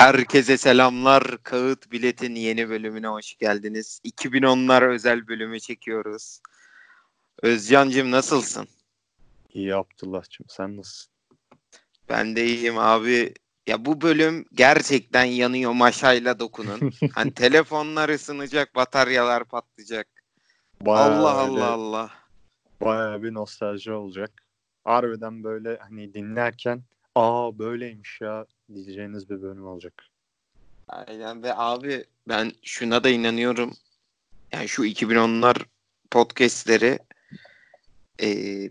Herkese selamlar. Kağıt Bilet'in yeni bölümüne hoş geldiniz. 2010'lar özel bölümü çekiyoruz. Özcan'cığım nasılsın? İyi Abdullah'cığım sen nasılsın? Ben de iyiyim abi. Ya bu bölüm gerçekten yanıyor maşayla dokunun. hani telefonlar ısınacak, bataryalar patlayacak. Bayağı Allah öyle- Allah Allah. Bayağı bir nostalji olacak. Harbiden böyle hani dinlerken aa böyleymiş ya diyeceğiniz bir bölüm olacak. Aynen ve abi ben şuna da inanıyorum. Yani şu 2010'lar podcastleri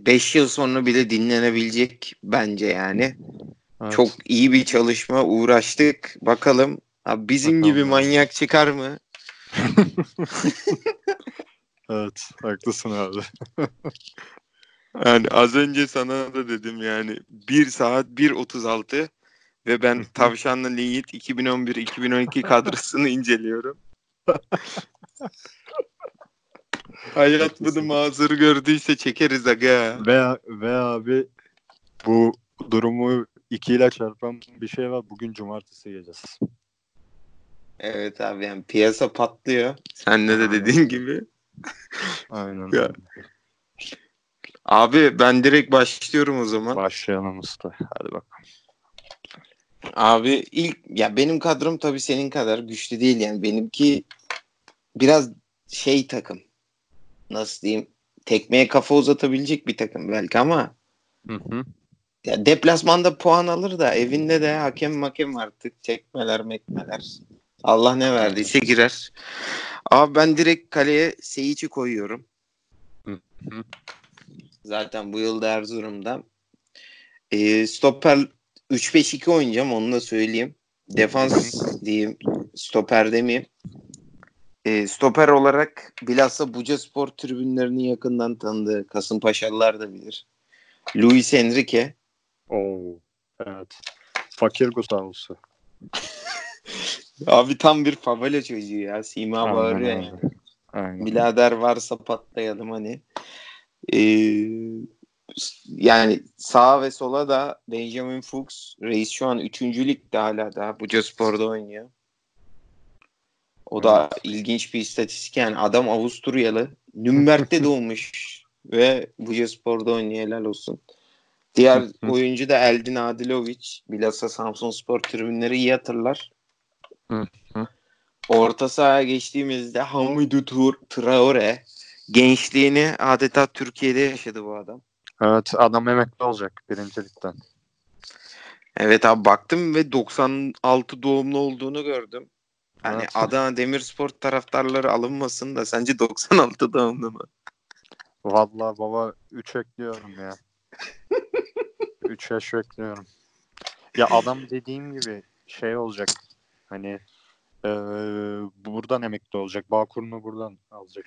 5 yıl sonra bile dinlenebilecek bence yani. Evet. Çok iyi bir çalışma uğraştık. Bakalım abi bizim Bakalım gibi manyak çıkar mı? Evet haklısın abi. Yani az önce sana da dedim yani 1 saat 1.36 ve ben Tavşanlı Yiğit 2011-2012 kadrosunu inceliyorum. Hayat bunu mazur gördüyse çekeriz aga. ve, ve abi bu durumu ikiyle çarpan bir şey var. Bugün cumartesi gecesi. Evet abi yani piyasa patlıyor. Sen de de dediğin gibi. Aynen. Ya. Abi ben direkt başlıyorum o zaman. Başlayalım usta. Hadi bakalım. Abi ilk ya benim kadrom tabii senin kadar güçlü değil yani benimki biraz şey takım. Nasıl diyeyim? Tekmeye kafa uzatabilecek bir takım belki ama Hı hı. ya deplasmanda puan alır da evinde de hakem makem artık çekmeler mekmeler. Allah ne verdiyse girer. Abi ben direkt kaleye Seyiç'i koyuyorum. Hı hı. Zaten bu yıl da Erzurum'da. Ee, stoper 3-5-2 oynayacağım onu da söyleyeyim. Defans diyeyim. Stoper demeyeyim. Ee, stoper olarak bilhassa Buca Spor tribünlerini yakından tanıdığı Kasımpaşalılar da bilir. Luis Enrique. Oo. Evet. Fakir Gustavo'su. Abi tam bir favela çocuğu ya. Sima bağırıyor yani. Aynen. Birader varsa patlayalım hani. Ee, yani sağa ve sola da Benjamin Fuchs. Reis şu an 3. ligde hala da Buca Spor'da oynuyor. O da ilginç bir istatistik yani adam Avusturyalı. Nürnberg'de doğmuş ve Buca Spor'da oynuyor helal olsun. Diğer oyuncu da Eldin Adilovic. Bilhassa Samsun Spor tribünleri iyi hatırlar. Orta sahaya geçtiğimizde Hamidou Traore gençliğini adeta Türkiye'de yaşadı bu adam. Evet adam emekli olacak birincilikten. Evet abi baktım ve 96 doğumlu olduğunu gördüm. Hani Evet. Adana Demirspor taraftarları alınmasın da sence 96 doğumlu mu? Vallahi baba 3 ekliyorum ya. 3 yaş ekliyorum. Ya adam dediğim gibi şey olacak. Hani eee, buradan emekli olacak. Bağkur'unu buradan alacak.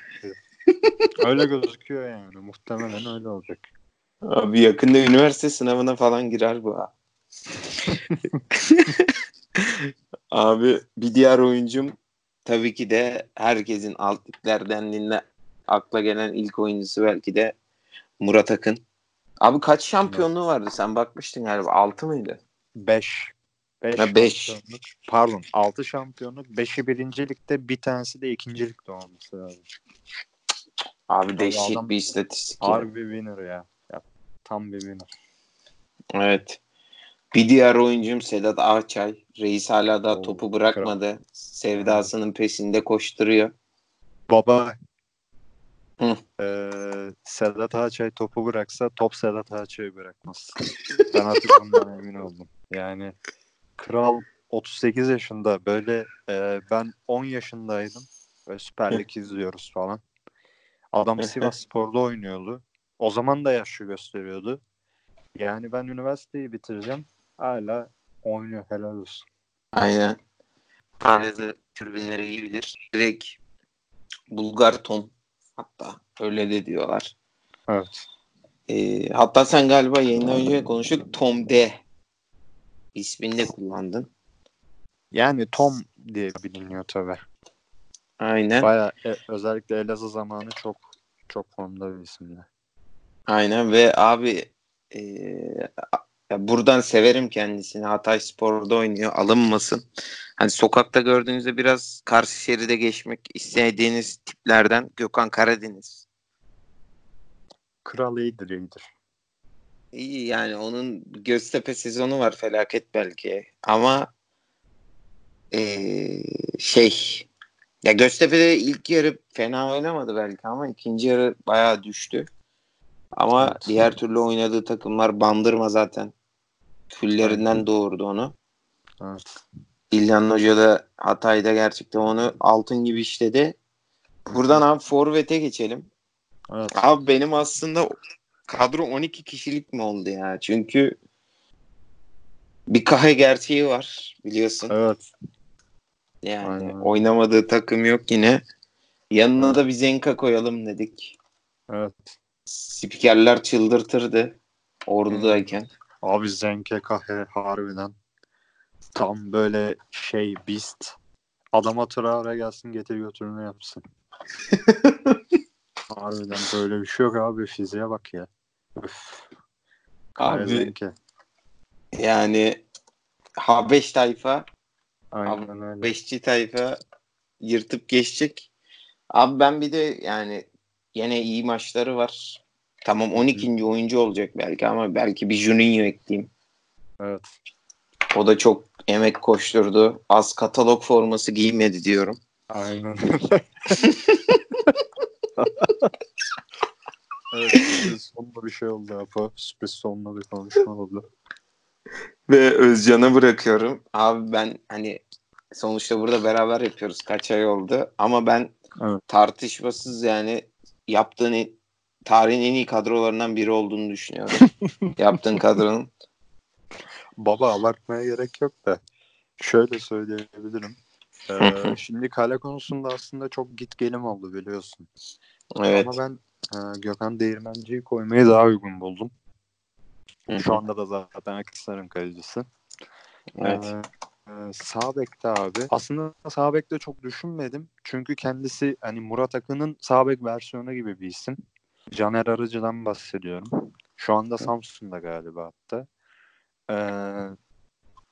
Öyle gözüküyor yani. Muhtemelen öyle olacak. Abi yakında üniversite sınavına falan girer bu ha. Abi bir diğer oyuncum tabii ki de herkesin alt liglerden dinle akla gelen ilk oyuncusu belki de Murat Akın. Abi kaç şampiyonluğu vardı? Sen bakmıştın galiba. 6 mıydı? 5. 5 Ha, beş. Pardon 6 şampiyonluk. 5'i birincilikte bir tanesi de ikincilikte olması lazım. Abi dehşet adam- bir istatistik. ya. Harbi winner ya. ya. Tam bir winner. Evet. Bir diğer oyuncum Sedat Ağçay. Reis hala da Oo, topu bırakmadı. Sevdasının pesinde koşturuyor. Baba Hı. Eee, Sedat Ağaçay topu bıraksa top Sedat Ağaçay'ı bırakmaz. ben artık bundan emin oldum. Yani Kral 38 yaşında böyle eee, ben 10 yaşındaydım ve Süper Lig izliyoruz falan. Adam Sivas Spor'da oynuyordu. O zaman da yaşlı gösteriyordu. Yani ben üniversiteyi bitireceğim. Hala oynuyor helal olsun. Aynen. Tanrı'da türbinleri iyi bilir. Direkt Bulgar Tom hatta öyle de diyorlar. Evet. Ee, hatta sen galiba yayından önce konuştuk Tom D ismini de kullandın. Yani Tom diye biliniyor tabii. Aynen. Baya özellikle Elazığ zamanı çok çok formda bir isimdi. Aynen ve abi e, Ya buradan severim kendisini. Hatay Spor'da oynuyor. Alınmasın. Hani sokakta gördüğünüzde biraz karşı şeride geçmek istediğiniz tiplerden Gökhan Karadeniz. Kral iyidir iyidir. İyi yani onun Göztepe sezonu var felaket belki. Ama ee, şey ya Göztepe'de ilk yarı fena oynamadı belki ama ikinci yarı bayağı düştü. Ama evet. diğer türlü oynadığı takımlar bandırma zaten. Küllerinden doğurdu onu. Evet. İlhan Hoca da Hatay'da gerçekten onu altın gibi işledi. Buradan abi Forvet'e geçelim. Evet. Abi benim aslında kadro 12 kişilik mi oldu ya? Çünkü bir kahe gerçeği var biliyorsun. Evet. Yani Aynen. oynamadığı takım yok yine. Yanına evet. da bir Zenka koyalım dedik. Evet. Spikerler çıldırtırdı ordudayken. Abi Zenke kahe harbiden. Tam böyle şey beast. Adama Traore gelsin getir götürünü yapsın. harbiden böyle bir şey yok abi. Fiziğe bak ya. Öf. Abi Zenke. yani H5 tayfa Aynen öyle. Beşçi tayfa yırtıp geçecek. Abi ben bir de yani yine iyi maçları var. Tamam 12. Hı. oyuncu olacak belki ama belki bir Juninho ekleyeyim. Evet. O da çok emek koşturdu. Az katalog forması giymedi diyorum. Aynen. evet, sonunda bir şey oldu Apo. Sürpriz sonunda bir konuşma oldu. Ve Özcan'a bırakıyorum. Abi ben hani sonuçta burada beraber yapıyoruz. Kaç ay oldu. Ama ben evet. tartışmasız yani yaptığın tarihin en iyi kadrolarından biri olduğunu düşünüyorum. Yaptığın kadronun. Baba abartmaya gerek yok da. Şöyle söyleyebilirim. Ee, şimdi kale konusunda aslında çok git gelim oldu biliyorsun. Evet. Ama ben e, Gökhan Değirmenci'yi koymayı daha uygun buldum. Şu anda da zaten Akhisar'ın kalecisi. Evet. Ee, sağ bekte abi. Aslında sağ bekte çok düşünmedim. Çünkü kendisi hani Murat Akın'ın sağ bek versiyonu gibi bir isim. Caner Arıcı'dan bahsediyorum. Şu anda Samsun'da galiba hatta. Ee,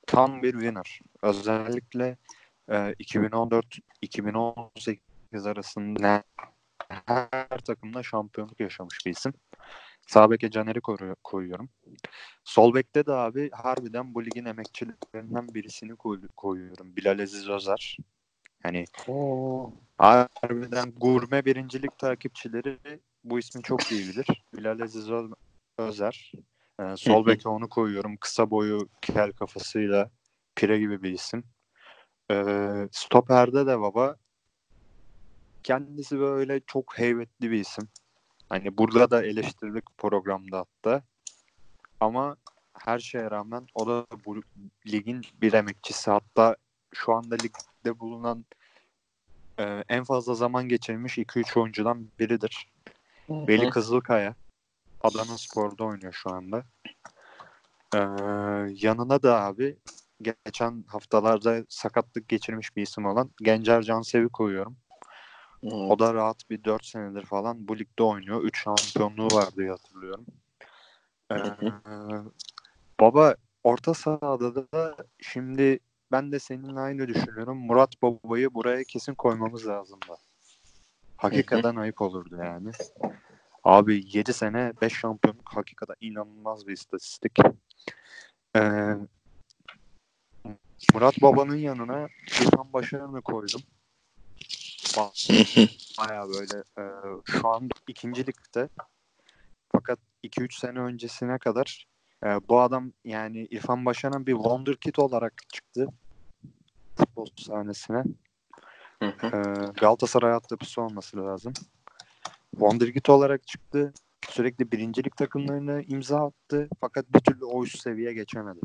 tam bir winner. Özellikle e, 2014-2018 arasında her takımda şampiyonluk yaşamış bir isim. Sağ beke Caner'i koyuyorum. Sol bekte de abi harbiden bu ligin emekçilerinden birisini koy- koyuyorum. Bilal Aziz Özer. Hani Oo. harbiden gurme birincilik takipçileri bu ismi çok iyi bilir. Bilal Aziz Özer. Ee, sol beke onu koyuyorum. Kısa boyu kel kafasıyla pire gibi bir isim. Ee, stoperde de baba kendisi böyle çok heybetli bir isim. Hani burada da eleştirdik programda hatta. Ama her şeye rağmen o da bu ligin bir emekçisi. Hatta şu anda ligde bulunan e, en fazla zaman geçirmiş 2-3 oyuncudan biridir. Hı-hı. Veli Kızılkaya. Adana Spor'da oynuyor şu anda. Ee, yanına da abi geçen haftalarda sakatlık geçirmiş bir isim olan Gencer Cansevi koyuyorum. Evet. O da rahat bir 4 senedir falan bu ligde oynuyor. 3 şampiyonluğu var diye hatırlıyorum. Ee, baba orta sahada da şimdi ben de seninle aynı düşünüyorum. Murat Baba'yı buraya kesin koymamız lazım da. Hakikaten ayıp olurdu yani. Abi 7 sene 5 şampiyonluk hakikaten inanılmaz bir istatistik. Ee, Murat Baba'nın yanına İlhan Başaran'ı koydum. Baya böyle e, şu an ikinci ligde fakat 2-3 sene öncesine kadar e, bu adam yani İrfan Başaran bir wonderkid olarak çıktı futbol sahnesine. e, Galatasaray altyapısı olması lazım. Wonderkid olarak çıktı. Sürekli birincilik takımlarına imza attı. Fakat bir türlü o üst seviyeye geçemedi.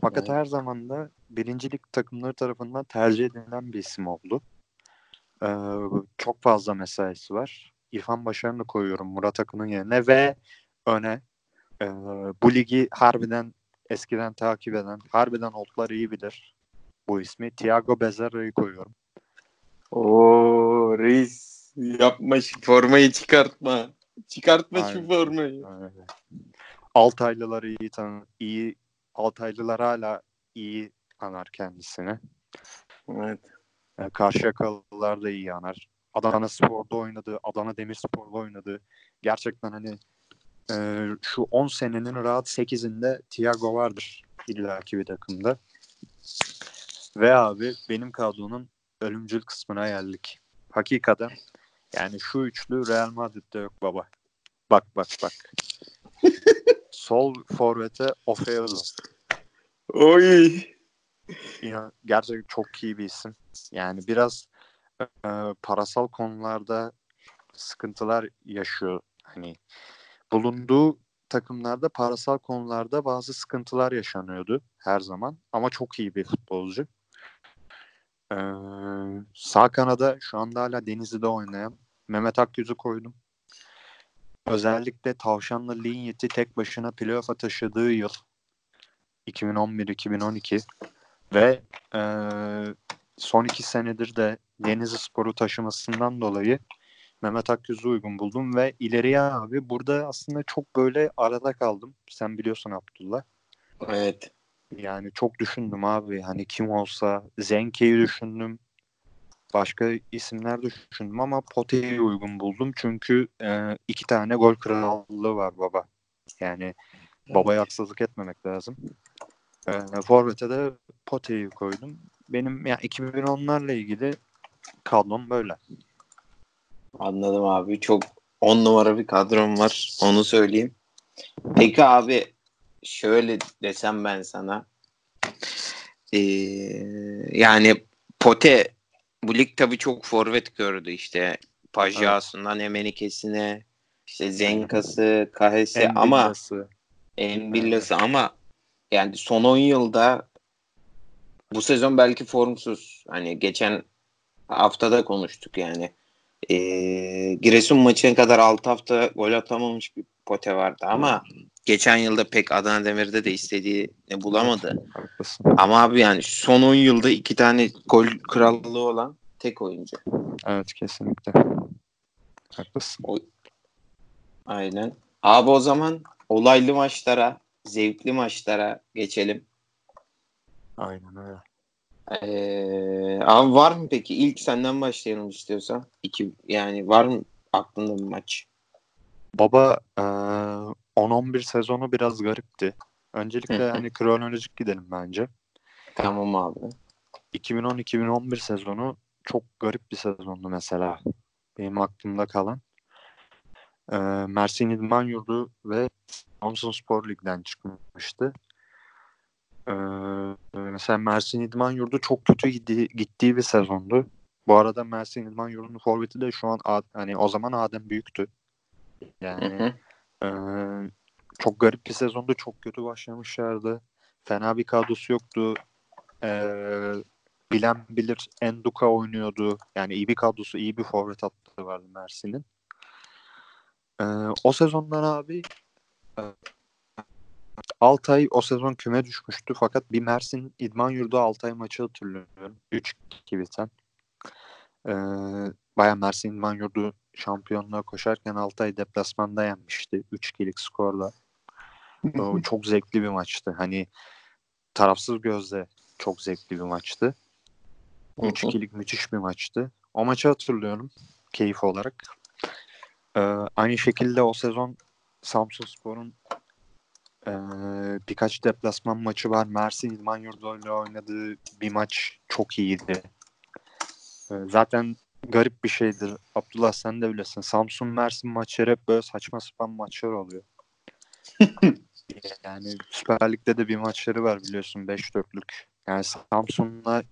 Fakat evet. her zaman da birincilik takımları tarafından tercih edilen bir isim oldu. Ee, çok fazla mesaisi var. İrfan Başar'ını koyuyorum Murat Akın'ın yerine ve öne e, bu ligi harbiden eskiden takip eden, harbiden otlar iyi bilir bu ismi. Thiago Bezerra'yı koyuyorum. Oo reis yapma şu formayı çıkartma. Çıkartma Aynen. şu formayı. Aynen. Altaylıları iyi tanı iyi Altaylılar hala iyi anar kendisini. Evet. Yani Karşıyakalılar da iyi anar. Adana Spor'da oynadı, Adana Demirspor'da oynadı. Gerçekten hani e, şu 10 senenin rahat 8'inde Thiago vardır illaki bir takımda. Ve abi benim kadronun ölümcül kısmına geldik. Hakikaten yani şu üçlü Real Madrid'de yok baba. Bak bak bak. Sol forvete Ofeolo. Oy. Gerçekten çok iyi bir isim. Yani biraz e, parasal konularda sıkıntılar yaşıyor. Hani bulunduğu takımlarda parasal konularda bazı sıkıntılar yaşanıyordu her zaman. Ama çok iyi bir futbolcu. Ee, sağ kanada şu anda hala Denizli'de oynayan Mehmet Akyüz'ü koydum. Özellikle Tavşanlı Linyet'i tek başına playoff'a taşıdığı yıl 2011-2012 ve e, son iki senedir de Denizli Spor'u taşımasından dolayı Mehmet Akyüz'ü uygun buldum ve ileriye abi burada aslında çok böyle arada kaldım. Sen biliyorsun Abdullah. Evet. Yani çok düşündüm abi. Hani kim olsa Zenke'yi düşündüm. Başka isimler düşündüm ama Pote'yi uygun buldum. Çünkü e, iki tane gol krallığı var baba. Yani babaya haksızlık etmemek lazım. E, Forvet'e de Pote'yi koydum. Benim yani 2010'larla ilgili kadrom böyle. Anladım abi. Çok on numara bir kadrom var. Onu söyleyeyim. Peki abi şöyle desem ben sana. Ee, yani Pote bu lig tabii çok forvet gördü işte. Pajasından evet. Emenikesine işte Zenkası, Kahesi ama Embillası. Embillası ama yani son 10 yılda bu sezon belki formsuz. Hani geçen haftada konuştuk yani. Ee, Giresun maçına kadar 6 hafta gol atamamış bir pote vardı ama geçen yılda pek Adana Demir'de de istediğini bulamadı. Haklısın. Ama abi yani son 10 yılda iki tane gol krallığı olan tek oyuncu. Evet kesinlikle. Haklısın. O... Aynen. Abi o zaman olaylı maçlara, zevkli maçlara geçelim. Aynen öyle. Ee, abi var mı peki? İlk senden başlayalım istiyorsan. İki, yani var mı aklında bir maç? Baba e, 10-11 sezonu biraz garipti. Öncelikle hani kronolojik gidelim bence. Tamam abi. 2010-2011 sezonu çok garip bir sezondu mesela. Benim aklımda kalan. E, Mersin İdman Yurdu ve Samsun Spor Lig'den çıkmıştı. Ee, mesela Mersin İdman Yurdu çok kötü gittiği, gittiği bir sezondu. Bu arada Mersin İdman Yurdu'nun forveti de şu an hani o zaman Adem Büyük'tü. Yani e, çok garip bir sezondu. Çok kötü başlamışlardı. Fena bir kadrosu yoktu. E, bilen bilir Enduka oynuyordu. Yani iyi bir kadrosu, iyi bir forvet hattı vardı Mersin'in. E, o sezondan abi Altay o sezon küme düşmüştü fakat bir Mersin İdman Yurdu Altay maçı hatırlıyorum. 3-2 biten. Ee, Baya Mersin İdman Yurdu şampiyonluğa koşarken Altay deplasmanda yenmişti. 3-2'lik skorla. O çok zevkli bir maçtı. Hani tarafsız gözle çok zevkli bir maçtı. 3-2'lik müthiş bir maçtı. O maçı hatırlıyorum keyif olarak. Ee, aynı şekilde o sezon Samsun Spor'un ee, birkaç deplasman maçı var. Mersin İdman Yurdu ile oynadığı bir maç çok iyiydi. Ee, zaten garip bir şeydir. Abdullah sen de bilirsin. Samsun Mersin maçları hep böyle saçma sapan maçlar oluyor. yani Süper Lig'de de bir maçları var biliyorsun 5-4'lük. Yani Samsun'la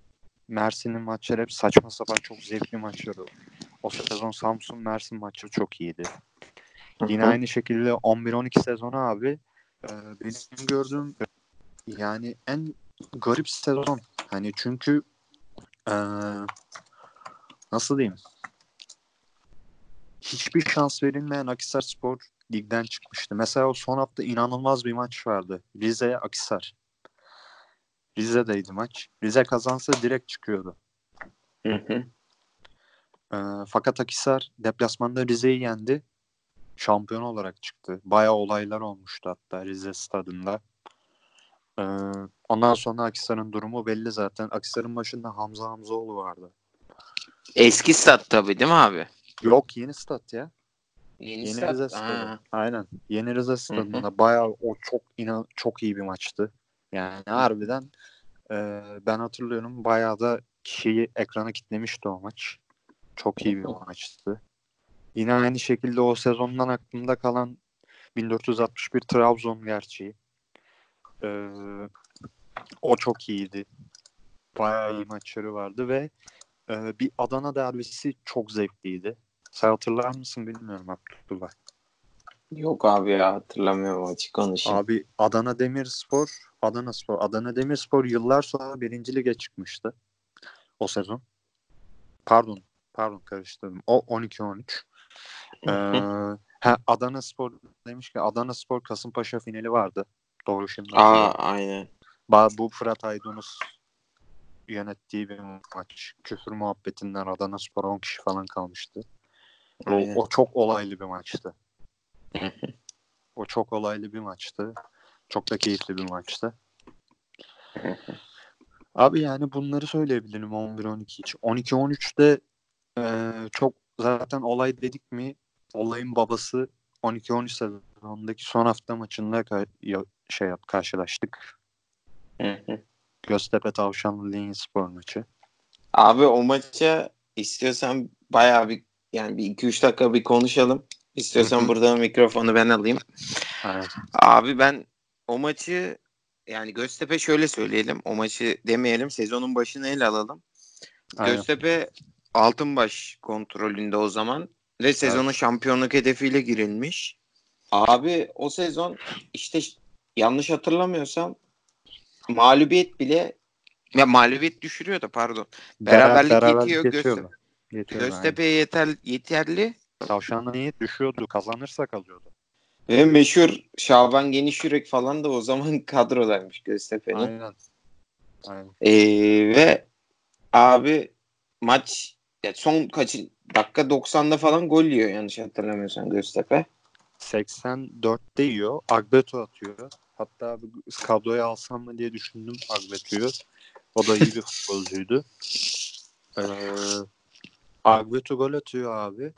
Mersin'in maçları hep saçma sapan çok zevkli maçlar oluyor. O sezon Samsun Mersin maçı çok iyiydi. Yine aynı şekilde 11-12 sezonu abi ee, benim gördüğüm yani en garip sezon. Hani çünkü ee, nasıl diyeyim? Hiçbir şans verilmeyen Akisar Spor ligden çıkmıştı. Mesela o son hafta inanılmaz bir maç vardı. Rize Akisar. Rize'deydi maç. Rize kazansa direkt çıkıyordu. Hı hı. E, fakat Akisar deplasmanda Rize'yi yendi. Şampiyon olarak çıktı. Bayağı olaylar olmuştu hatta Rize stadında. Ee, ondan sonra Akisar'ın durumu belli zaten. Akisar'ın başında Hamza Hamzoğlu vardı. Eski stat tabii değil mi abi? Yok yeni stat ya. Yeni, Yeni stat. Rize stadı. Aynen. Yeni Rize stadında bayağı o çok inan çok iyi bir maçtı. Yani harbiden e, ben hatırlıyorum bayağı da kişiyi ekrana kitlemişti o maç. Çok iyi bir maçtı. Yine aynı şekilde o sezondan aklımda kalan 1461 Trabzon gerçeği. Ee, o çok iyiydi. Bayağı iyi maçları vardı ve e, bir Adana derbisi çok zevkliydi. Sen hatırlar mısın bilmiyorum Abdullah. Yok abi ya hatırlamıyorum açık konuşayım. Abi Adana Demirspor, Adana Spor, Adana Demirspor yıllar sonra birinci lige çıkmıştı o sezon. Pardon, pardon karıştırdım. O 12-13. Ee, ha, Adana Spor demiş ki Adana Spor Kasımpaşa finali vardı. Doğru şimdi. Aa aynen. Bu Fırat Aydınus yönettiği bir maç. Küfür muhabbetinden Adana Spor 10 kişi falan kalmıştı. O, Aynen. o çok olaylı bir maçtı. o çok olaylı bir maçtı. Çok da keyifli bir maçtı. Abi yani bunları söyleyebilirim 11-12 için. 12-13'te e, çok zaten olay dedik mi olayın babası 12-13 sezonundaki son hafta maçında ka- şey yap karşılaştık. Göztepe Tavşanlı Linya Spor maçı. Abi o maça istiyorsan bayağı bir yani bir 2-3 dakika bir konuşalım. İstiyorsan Hı hı. burada mikrofonu ben alayım. Evet. Abi ben o maçı yani Göztepe şöyle söyleyelim. O maçı demeyelim. Sezonun başını ele alalım. Aynen. Göztepe Altınbaş kontrolünde o zaman ve sezonun şampiyonluk hedefiyle girilmiş. Abi o sezon işte yanlış hatırlamıyorsam mağlubiyet bile ya mağlubiyet düşürüyor da pardon. Beraberlik yetiyor yetiyordu. Yetiyordu, Göztepe'ye yeter, yeterli aynen. Tavşanlı Niyet düşüyordu. Kazanırsa kalıyordu. ve meşhur Şaban Geniş Yürek falan da o zaman kadrodaymış Göztepe'nin. Aynen. Aynen. Ee, ve abi maç ya son kaçı dakika 90'da falan gol yiyor yanlış hatırlamıyorsam Göztepe. 84'te yiyor. Agbeto atıyor. Hatta bir kadroya alsam mı diye düşündüm Agbeto'yu. O da iyi bir futbolcuydu. Ee, Agbeto gol atıyor abi.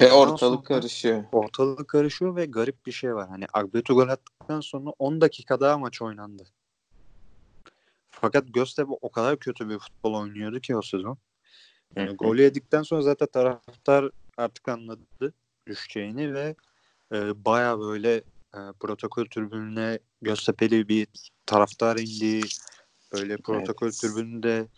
Ve Ondan ortalık sonra karışıyor. Ortalık karışıyor ve garip bir şey var. Hani Agbeto gol attıktan sonra 10 dakika daha maç oynandı. Fakat Göztepe o kadar kötü bir futbol oynuyordu ki o sezon. Yani golü yedikten sonra zaten taraftar artık anladı düşeceğini ve e, baya böyle e, protokol tribününe Göztepe'li bir taraftar indi. Böyle protokol Evet. tribününde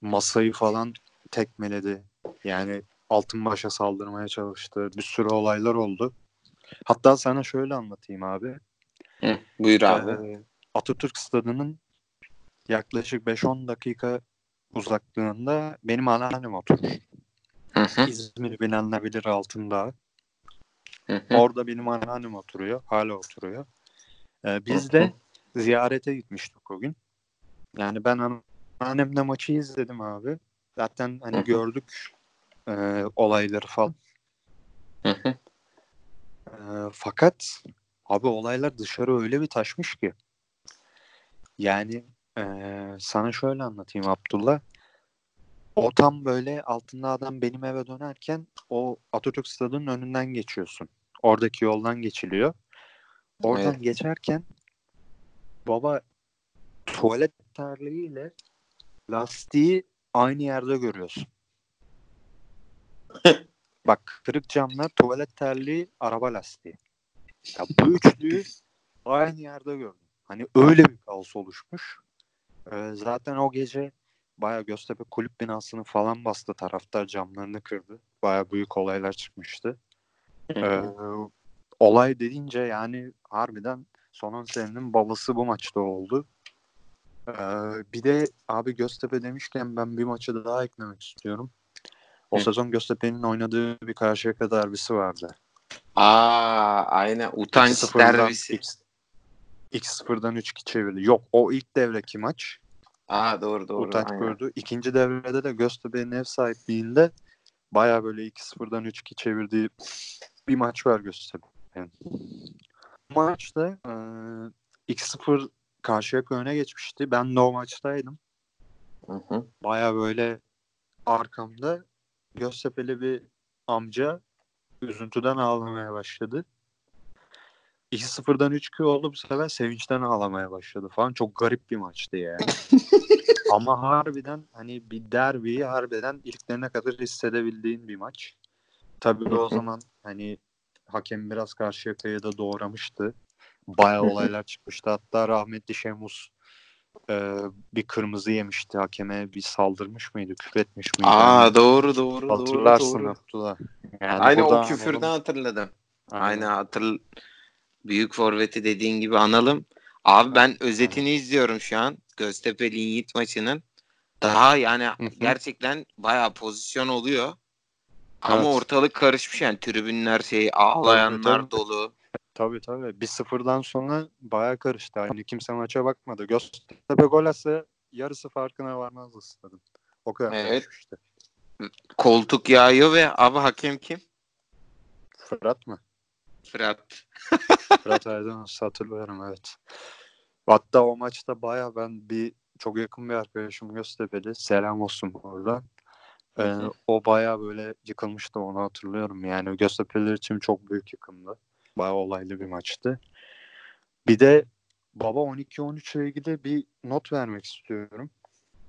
masayı falan tekmeledi. Yani Altınbaş'a saldırmaya çalıştı. Bir sürü olaylar oldu. Hatta sana şöyle anlatayım abi. Hı, buyur abi. Ee, Atatürk Stadı'nın yaklaşık 5-10 dakika uzaklığında benim anneannem oturur. Hı hı, İzmir'i bilenler bilir hı. Orada benim anneannem oturuyor. Hala oturuyor. Ee, biz de ziyarete gitmiştik o gün. Yani ben anneannemle maçı izledim abi. Zaten hani gördük e, olayları falan. Hı hı. E, fakat abi olaylar dışarı öyle bir taşmış ki. Yani e, sana şöyle anlatayım Abdullah. O tam böyle altında adam benim eve dönerken o Atatürk Stadı'nın önünden geçiyorsun. Oradaki yoldan geçiliyor. Oradan Evet. geçerken baba tuvalet terliğiyle lastiği aynı yerde görüyorsun. Bak kırık camlar, tuvalet terliği, araba lastiği. Ya bu üçlüyü aynı yerde gördüm. Hani öyle bir kaos oluşmuş. Ee, zaten o gece bayağı Göztepe kulüp binasını falan bastı. Taraftar camlarını kırdı. Bayağı büyük olaylar çıkmıştı. Ee, olay dediğince yani harbiden son 10 senenin babası bu maçta oldu. Ee, bir de abi Göztepe demişken ben bir maçı daha eklemek istiyorum. O Hı. sezon Göztepe'nin oynadığı bir Karşıyaka derbisi vardı. Aa aynen utanç 2-0'dan derbisi. X- X0'dan 3-2 çevirdi. Yok o ilk devreki maç. Aa doğru doğru. Aynen. gördü. İkinci devrede de Göztepe'nin ev sahipliğinde baya böyle 2-0'dan 3-2 çevirdiği bir maç var Göztepe. Aynen. Maçta e, 2-0 Karşıyaka öne geçmişti. Ben de o maçtaydım. Baya böyle arkamda Göztepe'li bir amca üzüntüden ağlamaya başladı. 2-0'dan 3-2 oldu bu sefer sevinçten ağlamaya başladı falan. Çok garip bir maçtı yani. Ama harbiden hani bir derbiyi harbiden ilklerine kadar hissedebildiğin bir maç. Tabii o zaman hani hakem biraz Karşıyaka'yı da doğramıştı. Bayağı olaylar çıkmıştı. Hatta rahmetli Şemus e, bir kırmızı yemişti hakeme. Bir saldırmış mıydı? Küfretmiş miydi? Aa doğru doğru doğru. Hatırlarsın doğru. Abdullah. Yani burada o küfürden analım. hatırladım. Aynen. Aynen büyük forveti dediğin gibi analım. Abi ben özetini izliyorum şu an. Göztepe Yiğit maçının. Daha yani gerçekten bayağı pozisyon oluyor. Ama Evet. ortalık karışmış yani tribünler şey ağlayanlar tabii. dolu. Tabii tabii. Bir sıfırdan sonra bayağı karıştı. Yani kimse maça bakmadı. Göztepe gol atsa yarısı farkına varmazdı stadın. O kadar Evet. karışmıştı. Koltuk yağıyor ve abi hakem kim? Fırat mı? Fırat. Fırat Aydınus hatırlıyorum evet. Hatta o maçta baya ben bir çok yakın bir arkadaşım Göztepe'li. Selam olsun orada. Ee, Hı hı. o baya böyle yıkılmıştı onu hatırlıyorum. Yani Göztepe'liler için çok büyük yıkımdı. Baya olaylı bir maçtı. Bir de Baba 12-13 ile ilgili bir not vermek istiyorum.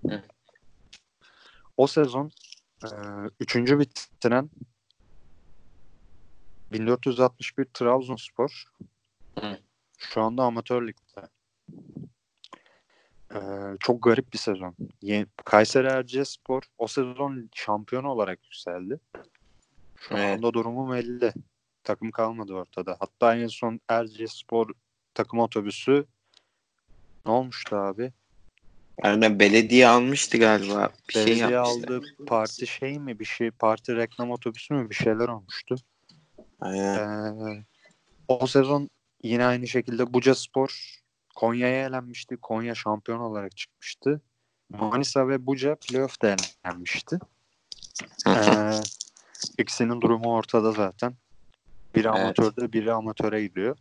Hı. O sezon e, üçüncü bitiren 1461 Trabzonspor Hı. şu anda amatör ligde. Ee, çok garip bir sezon. Kayseri Erciyesspor o sezon şampiyon olarak yükseldi. Şu Evet. anda durumu belli. Takım kalmadı ortada. Hatta en son Erciyesspor takım otobüsü ne olmuştu abi? Yani belediye almıştı galiba. Bir şey Belediye yapmıştı. aldı parti şey mi bir şey parti reklam otobüsü mü bir şeyler olmuştu. Aynen. Ee, o sezon yine aynı şekilde Buca Spor Konya'ya elenmişti. Konya şampiyon olarak çıkmıştı. Manisa ve Buca playoff'ta elenmişti. Ee, ikisinin durumu ortada zaten. Biri Evet. amatörde, biri amatöre gidiyor.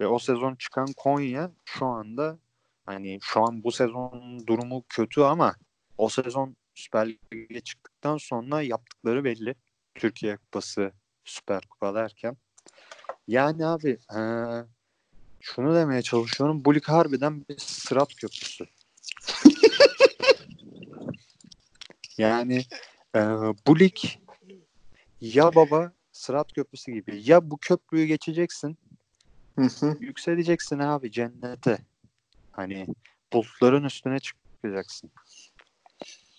Ve o sezon çıkan Konya şu anda hani şu an bu sezon durumu kötü ama o sezon Süper Lig'e çıktıktan sonra yaptıkları belli. Türkiye Kupası, Süper Kupa derken. Yani abi eee, şunu demeye çalışıyorum. Bu lig harbiden bir sırat köprüsü. yani eee, bu lig ya baba sırat köprüsü gibi. Ya bu köprüyü geçeceksin yükseleceksin abi cennete. Hani bulutların üstüne çıkacaksın.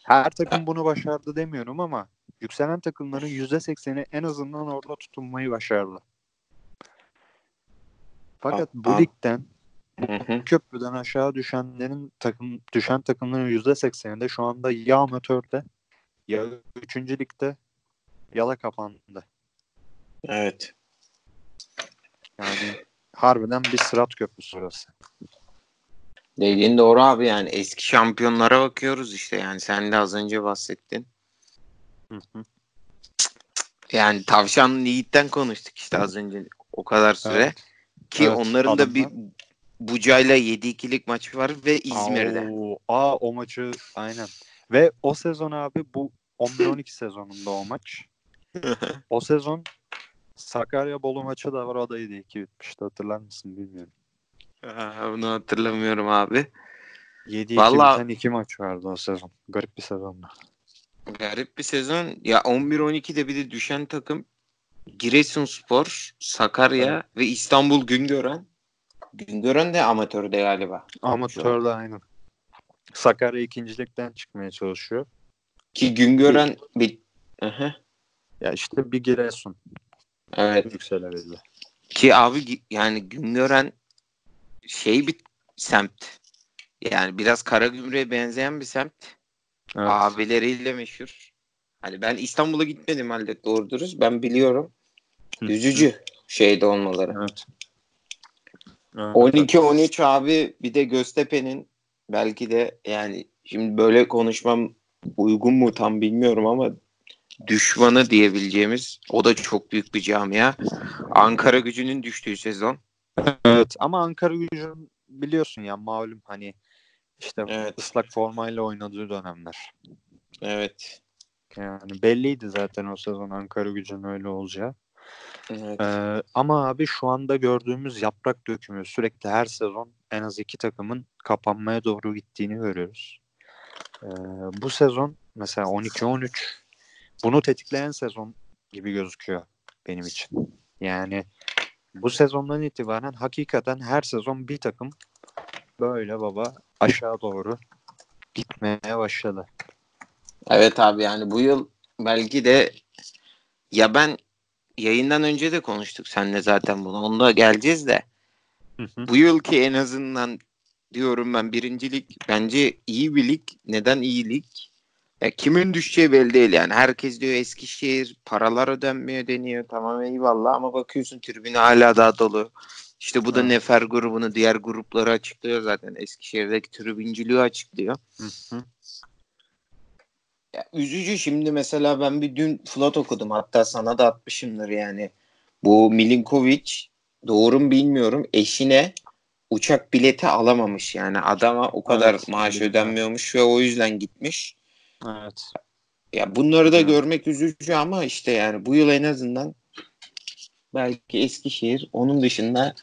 Her takım bunu başardı demiyorum ama yükselen takımların %80'i en azından orada tutunmayı başardı. Fakat A- bu ligden Hı hı. köprüden aşağı düşenlerin takım düşen takımların %80'i de şu anda ya amatörde ya 3. ligde ya da kapandı. Evet. Yani harbiden bir sırat köprüsü orası. Dediğin doğru abi yani eski şampiyonlara bakıyoruz işte yani sen de az önce bahsettin. Hı hı. Yani Tavşanlı Yiğit'ten konuştuk işte az önce o kadar süre. Evet. Ki Evet, onların da bir Buca'yla 7-2'lik maçı var ve İzmir'de. Oo, aa o maçı aynen. Ve o sezon abi bu 11-12 sezonunda o maç. O sezon Sakarya Bolu maçı da var o da 7-2 bitmişti hatırlar mısın bilmiyorum. Aa, Bunu hatırlamıyorum abi. 7-2 Vallahi- biten iki maç vardı o sezon. Garip bir sezondu. Garip bir sezon. Ya 11-12'de bir de düşen takım Giresunspor, Sakarya ve İstanbul Güngören. Güngören de amatörde galiba. Amatörde aynen. Sakarya ikincilikten çıkmaya çalışıyor. Ki Güngören bir... Aha. Ya işte bir Giresun Evet. yükselebildi. Ki abi yani Güngören şey bir semt. Yani biraz Karagümrük'e benzeyen bir semt. Evet. Abileriyle meşhur. Hani ben İstanbul'a gitmedim halde doğru dürüst. Ben biliyorum. Üzücü şeyde olmaları. Evet. Evet. 12-13 abi bir de Göztepe'nin belki de yani şimdi böyle konuşmam uygun mu tam bilmiyorum ama düşmanı diyebileceğimiz o da çok büyük bir camia. Ankara gücünün düştüğü sezon. Evet ama Ankara gücün biliyorsun ya malum hani işte Evet. ıslak formayla oynadığı dönemler. Evet. Yani belliydi zaten o sezon Ankara gücün öyle olacağı. Evet. Ee, ama abi şu anda gördüğümüz yaprak dökümü sürekli her sezon en az iki takımın kapanmaya doğru gittiğini görüyoruz. Ee, bu sezon mesela 12-13 bunu tetikleyen sezon gibi gözüküyor benim için. Yani bu sezondan itibaren hakikaten her sezon bir takım böyle baba aşağı doğru gitmeye başladı. Evet abi yani bu yıl belki de ya ben yayından önce de konuştuk seninle zaten bunu. Onda geleceğiz de. Hı hı. Bu yılki en azından diyorum ben birincilik bence iyi bir lig. Neden iyi lig? Ya kimin düşeceği belli değil yani. Herkes diyor Eskişehir paralar ödenmiyor deniyor. Tamam eyvallah ama bakıyorsun tribüne hala daha dolu. İşte bu da. Nefer grubunu diğer grupları açıklıyor zaten. Eskişehir'deki tribüncülüğü açıklıyor. Hı hı. Ya, üzücü şimdi mesela ben bir dün Flat okudum hatta sana da atmışımdır yani. Bu Milinkovic doğru mu bilmiyorum eşine uçak bileti alamamış yani adama o kadar Evet, maaş bildim. ödenmiyormuş ve o yüzden gitmiş. Evet. Ya bunları da Evet. görmek üzücü ama işte yani bu yıl en azından belki Eskişehir onun dışında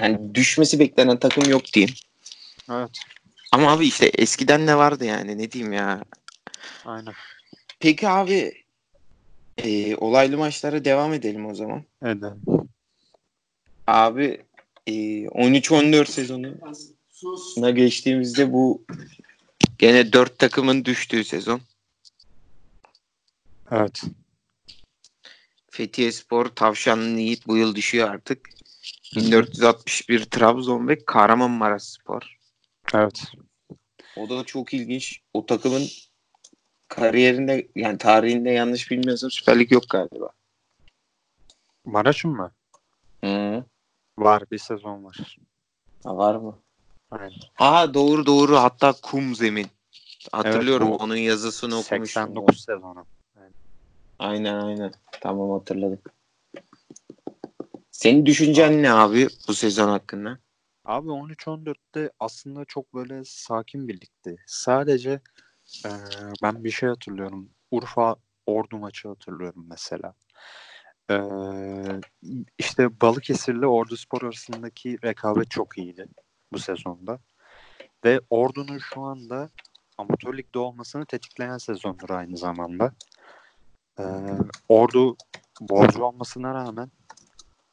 yani düşmesi beklenen takım yok diyeyim. Evet. Ama abi işte eskiden ne vardı yani ne diyeyim ya. Aynen. Peki abi e, olaylı maçlara devam edelim o zaman. Edelim. Abi e, 13-14 sezonuna geçtiğimizde bu gene 4 takımın düştüğü sezon. Evet. Fethiye Spor, Tavşanlı Yiğit bu yıl düşüyor artık. 1461 Trabzon ve Kahramanmaraş Spor. Evet. O da çok ilginç. O takımın kariyerinde yani tarihinde yanlış bilmiyorsam Süper Lig yok galiba. Maraş'ın mı? Hı. Var. Bir sezon var. Ha, var mı? Aynen. Ha doğru doğru hatta kum zemin. Hatırlıyorum bu onun yazısını okumuştum. 89 sezonu. Aynen aynen. Tamam hatırladım. Senin düşüncen ne abi bu sezon hakkında? Abi 13-14'te aslında çok böyle sakin bir ligdi. Sadece eee, ben bir şey hatırlıyorum. Urfa Ordu maçı hatırlıyorum mesela. Eee işte Balıkesir'le Orduspor arasındaki rekabet çok iyiydi bu sezonda. Ve Ordu'nun şu anda amatör ligde olmasını tetikleyen sezondur aynı zamanda. Eee, Ordu borcu olmasına rağmen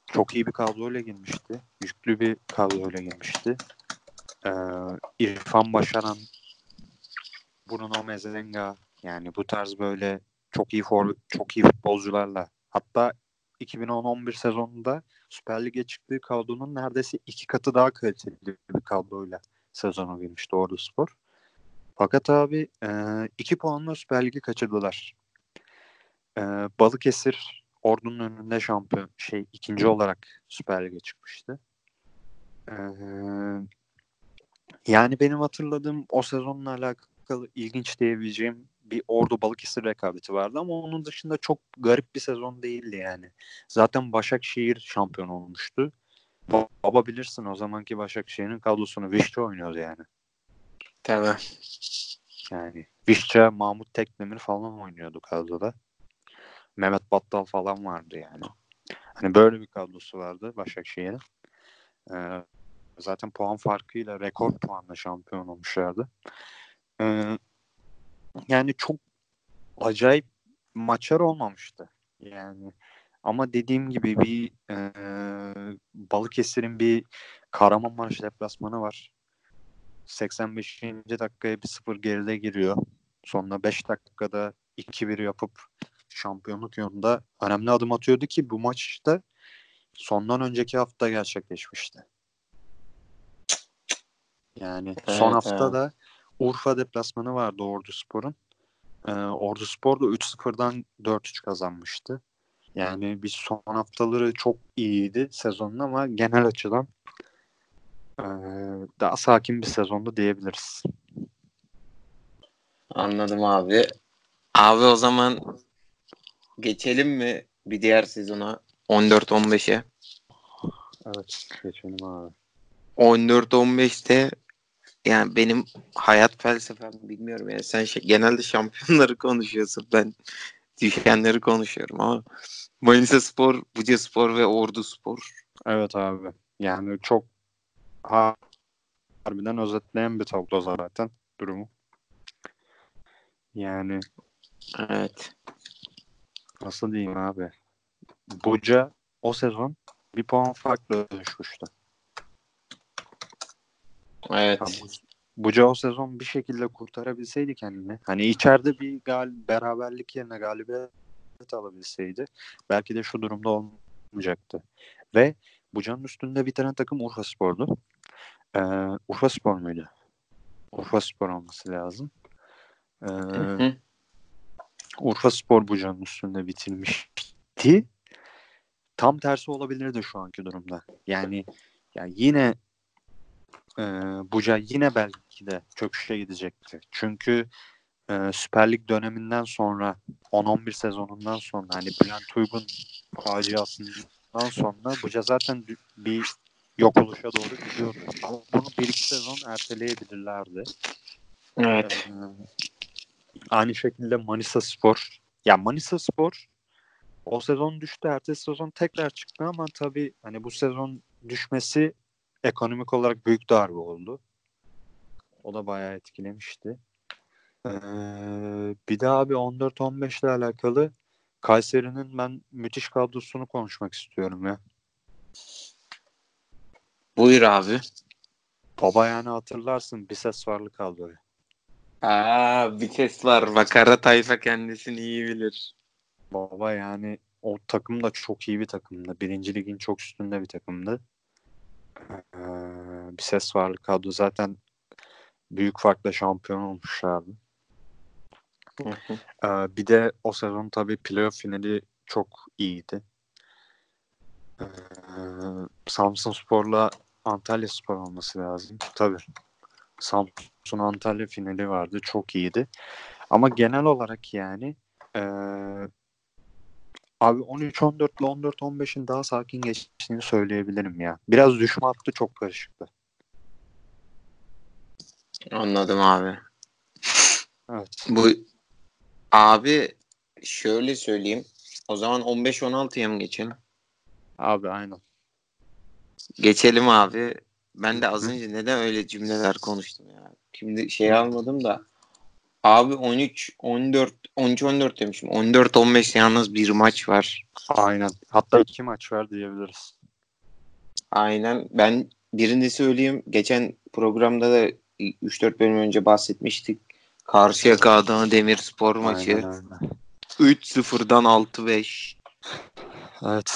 çok iyi bir kadroyla girmişti. Yüklü bir kadroyla girmişti. Ee, İrfan Başaran, Bruno Mezenga yani bu tarz böyle çok iyi forvet, çok iyi futbolcularla hatta 2010-11 sezonunda Süper Lig'e çıktığı kadronun neredeyse iki katı daha kaliteli bir kadroyla sezona girmişti Ordu Spor. Fakat abi e, iki puanla Süper Lig'i kaçırdılar. E, Balıkesir Ordu'nun önünde şampiyon şey ikinci olarak Süper Lig'e çıkmıştı. Ee, yani benim hatırladığım o sezonla alakalı ilginç diyebileceğim bir Ordu Balıkesir rekabeti vardı ama onun dışında çok garip bir sezon değildi yani. Zaten Başakşehir şampiyon olmuştu. Ba- Baba bilirsin o zamanki Başakşehir'in kadrosunu Vişçe oynuyordu yani. Tamam. Yani Vişçe, Mahmut Tekdemir falan oynuyordu kadroda. Mehmet Battal falan vardı yani. Hani böyle bir kadrosu vardı Başakşehir'in. Ee, zaten puan farkıyla rekor puanla şampiyon olmuşlardı. Ee, yani çok acayip maçlar olmamıştı. Yani ama dediğim gibi bir e, Balıkesir'in bir Kahramanmaraş deplasmanı var. 85. dakikaya bir sıfır geride giriyor. Sonra 5 dakikada 2-1 yapıp şampiyonluk yolunda önemli adım atıyordu ki bu maç işte sondan önceki hafta gerçekleşmişti. Yani son Evet, hafta evet. da Urfa deplasmanı vardı Ordu Spor'un. Ee, Ordu Spor da 3-0'dan 4-3 kazanmıştı. Yani bir son haftaları çok iyiydi sezonun ama genel açıdan ee, daha sakin bir sezondu diyebiliriz. Anladım abi. Abi o zaman geçelim mi bir diğer sezona 14-15'e? Evet geçelim abi. 14-15'te yani benim hayat felsefem bilmiyorum yani sen şey, genelde şampiyonları konuşuyorsun ben düşenleri konuşuyorum ama Manisa Spor, Buca Spor ve Ordu Spor. Evet abi. Yani çok harbiden özetleyen bir tablo zaten durumu. Yani evet. Nasıl diyeyim abi? Buca o sezon bir puan farklı düşmüştü. Evet. Buca o sezon bir şekilde kurtarabilseydi kendini. Hani içeride bir gal beraberlik yerine galibiyet alabilseydi belki de şu durumda olmayacaktı. Ve Buca'nın üstünde bitiren takım Urfa Spor'du. Ee, Urfa Spor muydu? Urfa Spor olması lazım. Ee, Urfa Spor Buca'nın üstünde bitirmişti. Tam tersi olabilirdi şu anki durumda. Yani yani yine e, Buca yine belki de çöküşe gidecekti. Çünkü e, Süper Lig döneminden sonra 10-11 sezonundan sonra hani Bülent Uygun faciasından sonra Buca zaten bir yok oluşa doğru gidiyordu. Ama bunu bir iki sezon erteleyebilirlerdi. Evet. Ee, aynı şekilde Manisa Spor. Ya Manisa Spor o sezon düştü. Ertesi sezon tekrar çıktı ama tabii hani bu sezon düşmesi ekonomik olarak büyük darbe oldu. O da bayağı etkilemişti. Ee, bir de abi 14-15 ile alakalı Kayseri'nin ben müthiş kadrosunu konuşmak istiyorum ya. Buyur abi. Baba yani hatırlarsın bir ses varlı kadroyu. Aa bir ses var. Bakara tayfa kendisini iyi bilir. Baba yani o takım da çok iyi bir takımdı. Birinci ligin çok üstünde bir takımdı. Ee, bir ses varlık kadro zaten büyük farkla şampiyon olmuşlardı. ee, bir de o sezon tabii playoff finali çok iyiydi. Ee, Samsun Spor'la Antalya Spor olması lazım. Tabii. Samsun Antalya finali vardı. Çok iyiydi. Ama genel olarak yani ee, Abi 13-14 ile 14-15'in daha sakin geçtiğini söyleyebilirim ya. Biraz düşme hattı çok karışıktı. Anladım abi. Evet. Bu abi şöyle söyleyeyim. O zaman 15-16'ya mı geçelim? Abi aynen. Geçelim abi. Ben de az önce neden öyle cümleler konuştum ya. Şimdi şey almadım da Abi 13 14 13 14 demişim. 14 15 yalnız bir maç var. Aynen. Hatta iki maç var diyebiliriz. Aynen. Ben birini söyleyeyim. Geçen programda da 3-4 bölüm önce bahsetmiştik. Karşıyaka Adana Demirspor maçı. Aynen, aynen. 3-0'dan 6-5. Evet.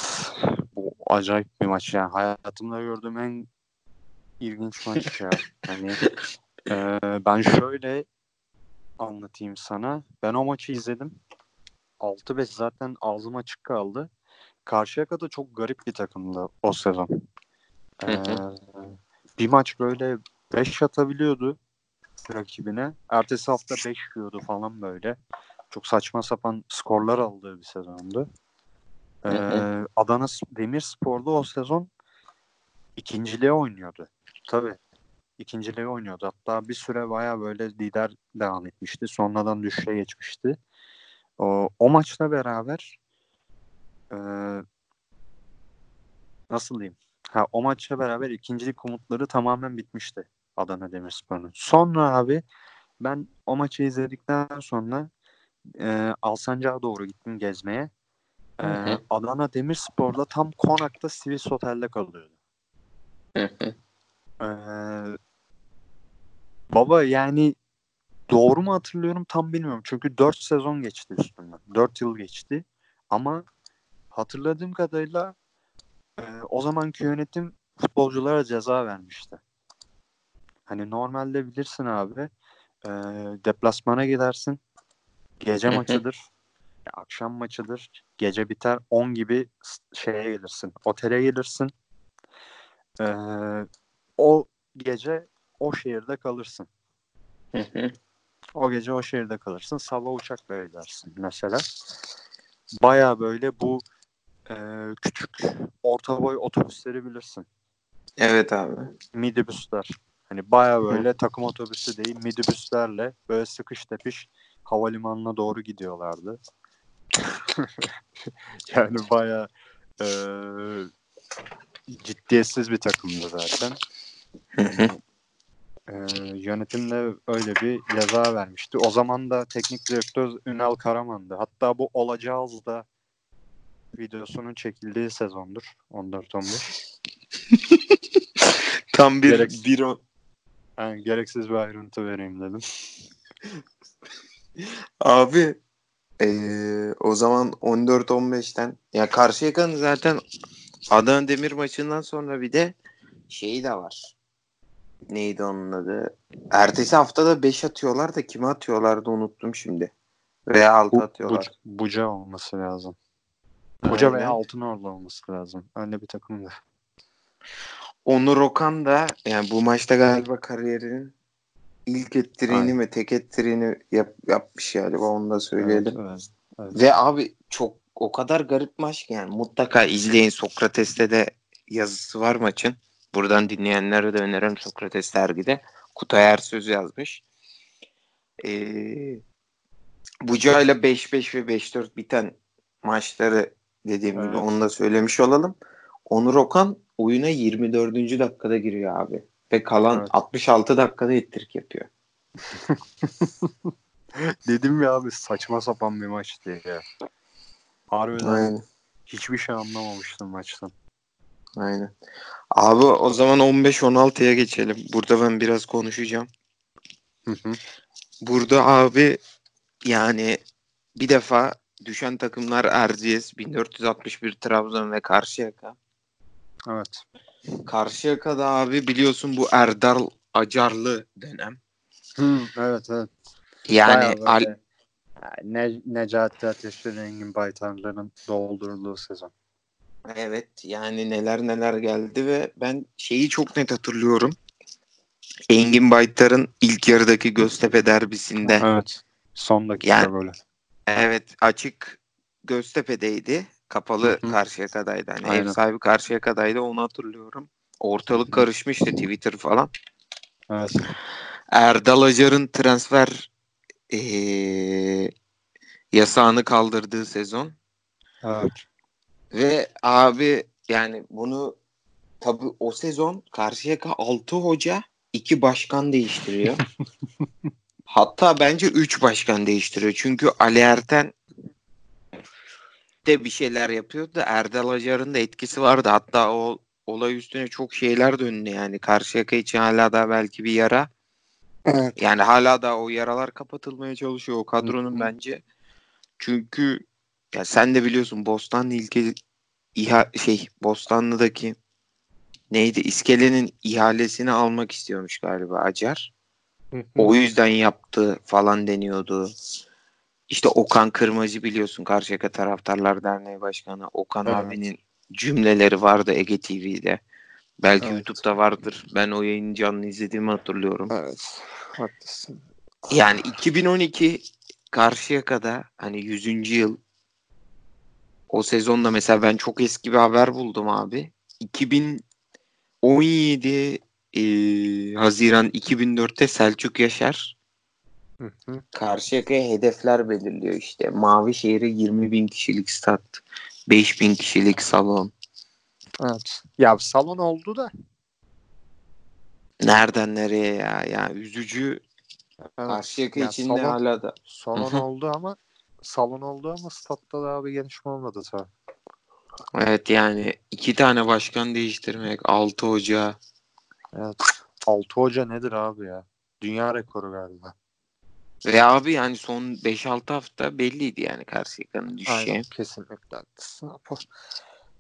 Bu acayip bir maç yani. Hayatımda gördüğüm en ilginç maç ya. Hani e, ben şöyle anlatayım sana. Ben o maçı izledim. 6-5 zaten ağzım açık kaldı. Karşıyaka da çok garip bir takımdı o sezon. Ee, bir maç böyle 5 atabiliyordu rakibine. Ertesi hafta 5 yiyordu falan böyle. Çok saçma sapan skorlar aldığı bir sezondu. Ee, Adana Demirspor'da o sezon ikinciliğe oynuyordu. Tabii ikinciliği oynuyordu. Hatta bir süre baya böyle lider devam etmişti. Sonradan düşüşe geçmişti. O, o maçla beraber e, nasıl diyeyim? Ha, o maçla beraber ikincilik umutları tamamen bitmişti Adana Demirspor'un. Sonra abi ben o maçı izledikten sonra e, Alsancak'a doğru gittim gezmeye. E, Adana Demirspor'da tam Konak'ta Swiss Otel'de kalıyordu. Hı hı. Ee, Baba yani doğru mu hatırlıyorum tam bilmiyorum. Çünkü 4 sezon geçti üstünden. 4 yıl geçti. Ama hatırladığım kadarıyla e, o zamanki yönetim futbolculara ceza vermişti. Hani normalde bilirsin abi e, deplasmana gidersin. Gece maçıdır. akşam maçıdır. Gece biter 10 gibi şeye gelirsin. Otele gelirsin. E, o gece o şehirde kalırsın. o gece o şehirde kalırsın. Sabah uçakla gidersin mesela. baya böyle bu e, küçük orta boy otobüsleri bilirsin. Evet abi. Minibüsler. Hani baya böyle takım otobüsü değil minibüslerle böyle sıkış tepiş havalimanına doğru gidiyorlardı. yani baya e, ciddiyetsiz bir takımdı zaten. E, yönetim de öyle bir ceza vermişti. O zaman da teknik direktör Ünal Karaman'dı. Hatta bu Olacağız da videosunun çekildiği sezondur. 14-15. Tam bir Gerek- bir o- Yani gereksiz bir ayrıntı vereyim dedim. Abi eee, o zaman 14-15'ten ya Karşıyaka'nın zaten Adana Demir maçından sonra bir de şeyi de var. Neydi onun adı? Ertesi haftada 5 atıyorlar da kime atıyorlardı unuttum şimdi. Veya 6 Bu, atıyorlar. bu, Buca olması lazım. Buca Aynen. veya Altınordu olması lazım. Öyle bir takımdı. Onur Okan da yani bu maçta galiba kariyerinin ilk ettirini Aynen. ve tek ettirini yap, yapmış galiba onu da söyleyelim. Evet, evet. Ve abi çok o kadar garip maç ki yani mutlaka izleyin Sokrates'te de yazısı var maçın. Buradan dinleyenlere de öneririm Sokrates dergide. Kutay Ersöz yazmış. Ee, Buca ile 5-5 ve 5-4 biten maçları dediğim gibi Evet. onu da söylemiş olalım. Onur Okan oyuna 24. dakikada giriyor abi. Ve kalan Evet. 66 dakikada ettirik yapıyor. Dedim ya abi saçma sapan bir maçtı ya. Harbiden Aynen. hiçbir şey anlamamıştım maçtan. Aynen. Abi o zaman 15-16'ya geçelim. Burada ben biraz konuşacağım. Hı hı. Burada abi yani bir defa düşen takımlar Erciyes, 1461 Trabzon ve Karşıyaka. Evet. Karşıyaka'da abi biliyorsun bu Erdal Acarlı dönem. Hı, evet evet. Yani Bayağı Al- ne, Necati Ateş'le Engin Baytarların doldurduğu sezon. Evet yani neler neler geldi ve ben şeyi çok net hatırlıyorum. Engin Baytar'ın ilk yarıdaki Göztepe derbisinde Evet. Son dakika Yani- böyle. Evet açık Göztepe'deydi. Kapalı Hı hı. Karşıyaka'daydı. Hani ev Aynen. sahibi Karşıyaka'daydı onu hatırlıyorum. Ortalık karışmıştı Twitter falan. Evet. Erdal Acar'ın transfer eee, yasağını kaldırdığı sezon. Evet. Ve abi yani bunu tabi o sezon Karşıyaka 6 hoca 2 başkan değiştiriyor. Hatta bence 3 başkan değiştiriyor. Çünkü Ali Erten de bir şeyler yapıyordu da Erdal Acar'ın da etkisi vardı. Hatta o olay üstüne çok şeyler döndü yani. Karşıyaka için hala da belki bir yara. Evet. Yani hala da o yaralar kapatılmaya çalışıyor o kadronun Hı hı. bence. Çünkü ya sen de biliyorsun Bostanlı ilke İha, şey Bostanlı'daki neydi iskelenin ihalesini almak istiyormuş galiba Acar. O yüzden yaptı falan deniyordu. İşte Okan Kırmacı biliyorsun Karşıyaka Taraftarlar Derneği Başkanı Okan Evet. abinin cümleleri vardı Ege TV'de. Belki Evet. YouTube'da vardır. Ben o yayını canlı izlediğimi hatırlıyorum. Evet. Haklısın. Yani 2012 Karşıyaka'da hani 100. yıl o sezonda mesela ben çok eski bir haber buldum abi. 2017 e, Haziran 2004'te Selçuk Yaşar Hı hı. Karşıyaka'ya hedefler belirliyor işte. Mavi şehre 20 bin kişilik stat, 5 bin kişilik salon. Evet. Ya salon oldu da. Nereden nereye ya? Ya üzücü. Evet. Karşıyaka Ya için salon- de hala da. Salon oldu ama salon oldu ama statta daha bir gelişme olmadı tabii. Evet yani iki tane başkan değiştirmek, 6 hoca. Evet. 6 hoca nedir abi ya? Dünya rekoru galiba. Ve abi yani son 5-6 hafta belliydi yani Karşıyaka'nın düşeceği. Aynen kesinlikle haklısın.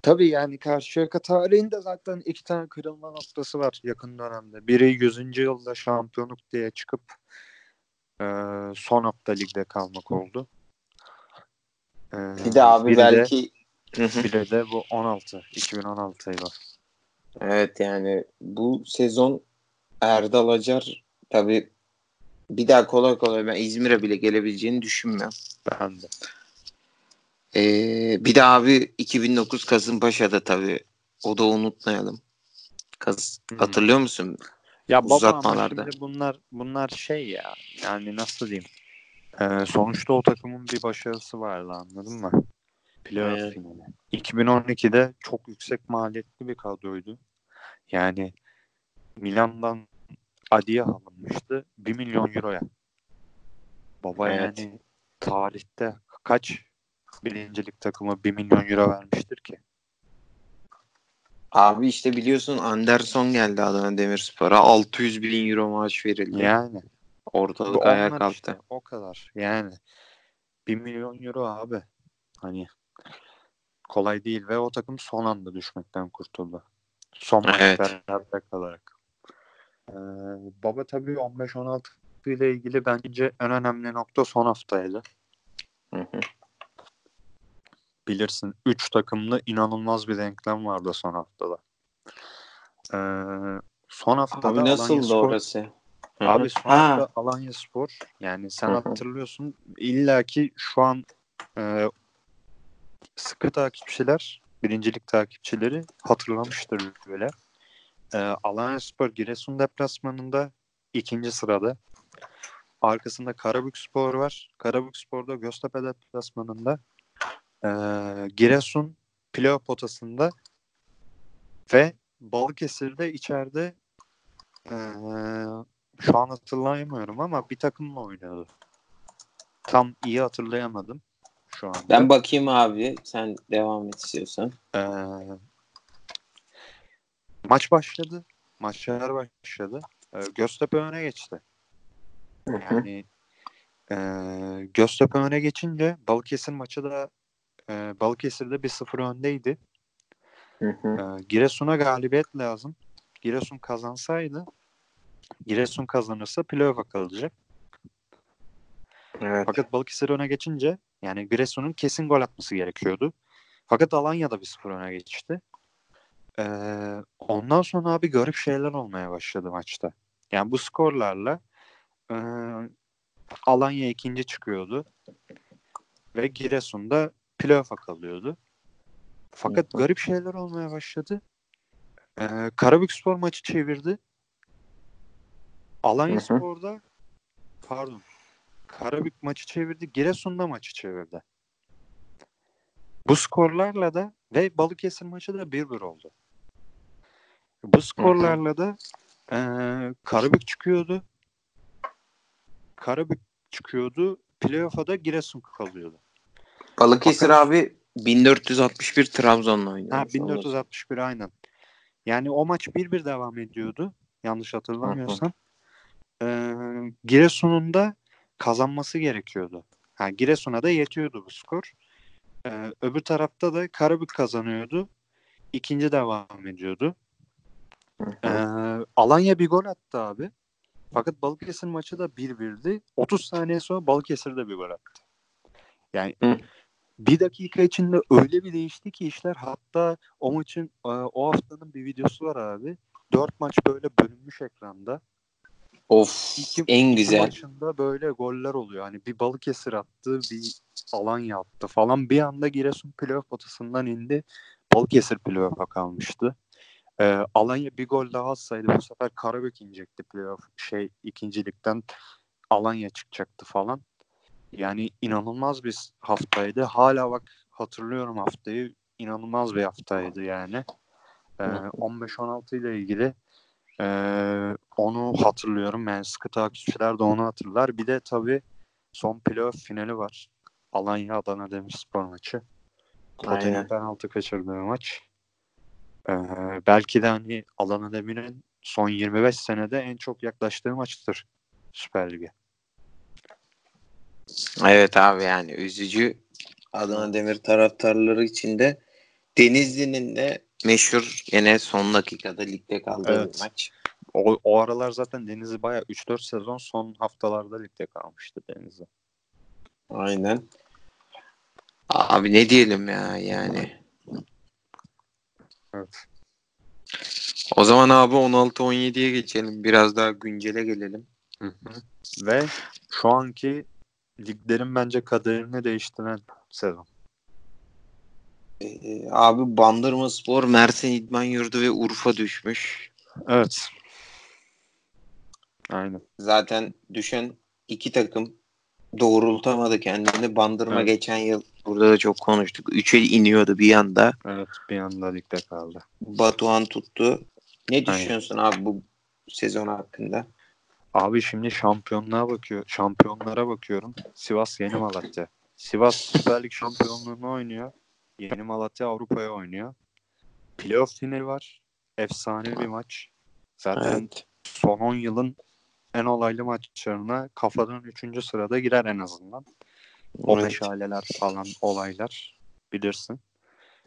Tabii yani Karşıyaka tarihinde zaten iki tane kırılma noktası var yakın dönemde. Biri 100. yılda şampiyonluk diye çıkıp e, son hafta ligde kalmak oldu. E, Bir de abi biri belki. De, biri de bu 16. 2016 yılı. evet yani bu sezon Erdal Acar tabii bir daha kolay kolay ben İzmir'e bile gelebileceğini düşünmüyorum. Ben de. Ee, bir de abi 2009 Kasımpaşa'da tabii. O da unutmayalım. Kaz Hı. hatırlıyor musun? Ya baba ama Uzatmalarda. şimdi bunlar bunlar şey ya yani nasıl diyeyim Ee, sonuçta o takımın bir başarısı vardı anladın mı? Playoff Evet. finali. 2012'de çok yüksek maliyetli bir kadroydu. Yani Milan'dan Adi'ye alınmıştı 1 milyon euroya. Baba Evet. yani tarihte kaç birincilik takımı 1 milyon euro vermiştir ki? Abi işte biliyorsun Anderson geldi Adana Demirspor'a. 600 bin euro maaş verildi. Yani Ortalık Bu ayağa kalktı. işte, o kadar. Yani 1 milyon euro abi. Hani kolay değil ve o takım son anda düşmekten kurtuldu. Son Evet. beraber kalarak. Ee, baba tabii 15-16 ile ilgili bence en önemli nokta son haftaydı. Hı hı. Bilirsin 3 takımlı inanılmaz bir denklem vardı son haftada. Ee, son haftada Abi nasıldı Alanyaspor- orası? Hı hı. Abi son Ha, Alanya Spor yani sen Hı hı. hatırlıyorsun illaki şu an e, sıkı takipçiler birincilik takipçileri hatırlamıştır böyle. E, Alanya Spor Giresun deplasmanında ikinci sırada. Arkasında Karabük Spor var. Karabük Spor'da Göztepe deplasmanında. E, Giresun playoff potasında ve Balıkesir'de içeride e, şu an hatırlayamıyorum ama bir takımla oynadı. Tam iyi hatırlayamadım şu anda. ben bakayım abi. Sen devam et istiyorsan. Ee, maç başladı. Maçlar başladı. Ee, Göztepe öne geçti. Yani e, Göztepe öne geçince Balıkesir maçı da e, Balıkesir'de 1-0 öndeydi. Hı hı. Ee, Giresun'a galibiyet lazım. Giresun kazansaydı Giresun kazanırsa playoff'a kalacak. Evet. Fakat Balıkesir öne geçince yani Giresun'un kesin gol atması gerekiyordu. Fakat Alanya da 1-0 öne geçti. Ee, ondan sonra abi garip şeyler olmaya başladı maçta. Yani bu skorlarla e, Alanya ikinci çıkıyordu. Ve Giresun'da playoff'a kalıyordu. Fakat garip şeyler olmaya başladı. Ee, Karabükspor maçı çevirdi. Alanya Hı hı. Spor'da pardon Karabük maçı çevirdi. Giresun'da maçı çevirdi. Bu skorlarla da ve Balıkesir maçı da 1-1 oldu. Bu skorlarla da eee Karabük çıkıyordu. Karabük çıkıyordu. Playoff'a da Giresun kalıyordu. Balıkesir Fakat- abi 1461 Trabzon'la oynadı. Ha 1461 aynen. Yani o maç 1-1 devam ediyordu. Yanlış hatırlamıyorsam. Eee Giresun'un da kazanması gerekiyordu. Ha, Giresun'a da yetiyordu bu skor. Eee, öbür tarafta da Karabük kazanıyordu. İkinci devam ediyordu. Eee, Alanya bir gol attı abi. Fakat Balıkesir maçı da 1-1'di. 30 saniye sonra Balıkesir de bir gol attı. Yani Hı. bir dakika içinde öyle bir değişti ki işler. Hatta o maçın e, o haftanın bir videosu var abi. Dört maç böyle bölünmüş ekranda. Of İki, en güzel. maçında böyle goller oluyor. Hani bir Balıkesir attı, bir Alanya attı falan. Bir anda Giresun playoff potasından indi. Balıkesir playoff'a kalmıştı. Ee, Alanya bir gol daha atsaydı bu sefer Karabük inecekti playoff şey ikincilikten Alanya çıkacaktı falan. Yani inanılmaz bir hafta,ydı Hala bak hatırlıyorum haftayı. İnanılmaz bir haftaydı yani. Ee, 15-16 ile ilgili ee, onu hatırlıyorum. Yani sıkı takipçiler de onu hatırlar. Bir de tabii son playoff finali var. Alanya Adana Demirspor maçı. Aynen. penaltı kaçırdığı maç. Ee, belki de hani Adana Demir'in son 25 senede en çok yaklaştığı maçtır Süper Lig'e. Evet abi yani üzücü Adana Demir taraftarları için de Denizli'nin de meşhur yine son dakikada ligde kaldığı Evet. bir maç. O, o aralar zaten Denizli bayağı 3-4 sezon son haftalarda ligde kalmıştı Denizli. Aynen. Abi ne diyelim ya yani. Evet. O zaman abi 16-17'ye geçelim. Biraz daha güncele gelelim. Hı hı. Ve şu anki liglerin bence kaderini değiştiren sezon. Ee, abi Bandırma Spor, Mersin İdman Yurdu ve Urfa düşmüş. Evet. Aynen. Zaten düşen iki takım doğrultamadı kendini. Bandırma Evet. geçen yıl burada da çok konuştuk. Üçe iniyordu bir anda. Evet bir anda ligde kaldı. Batuhan tuttu. Ne düşünüyorsun abi bu sezon hakkında? Abi şimdi şampiyonluğa bakıyor. Şampiyonlara bakıyorum. Sivas Yeni Malatya. Sivas Süper Lig şampiyonluğunu oynuyor. Yeni Malatya Avrupa'ya oynuyor. Playoff finali var. Efsane bir maç. Zaten Evet. son 10 yılın en olaylı maçlarına kafadan 3. sırada girer en azından. O Evet. meşaleler falan olaylar bilirsin.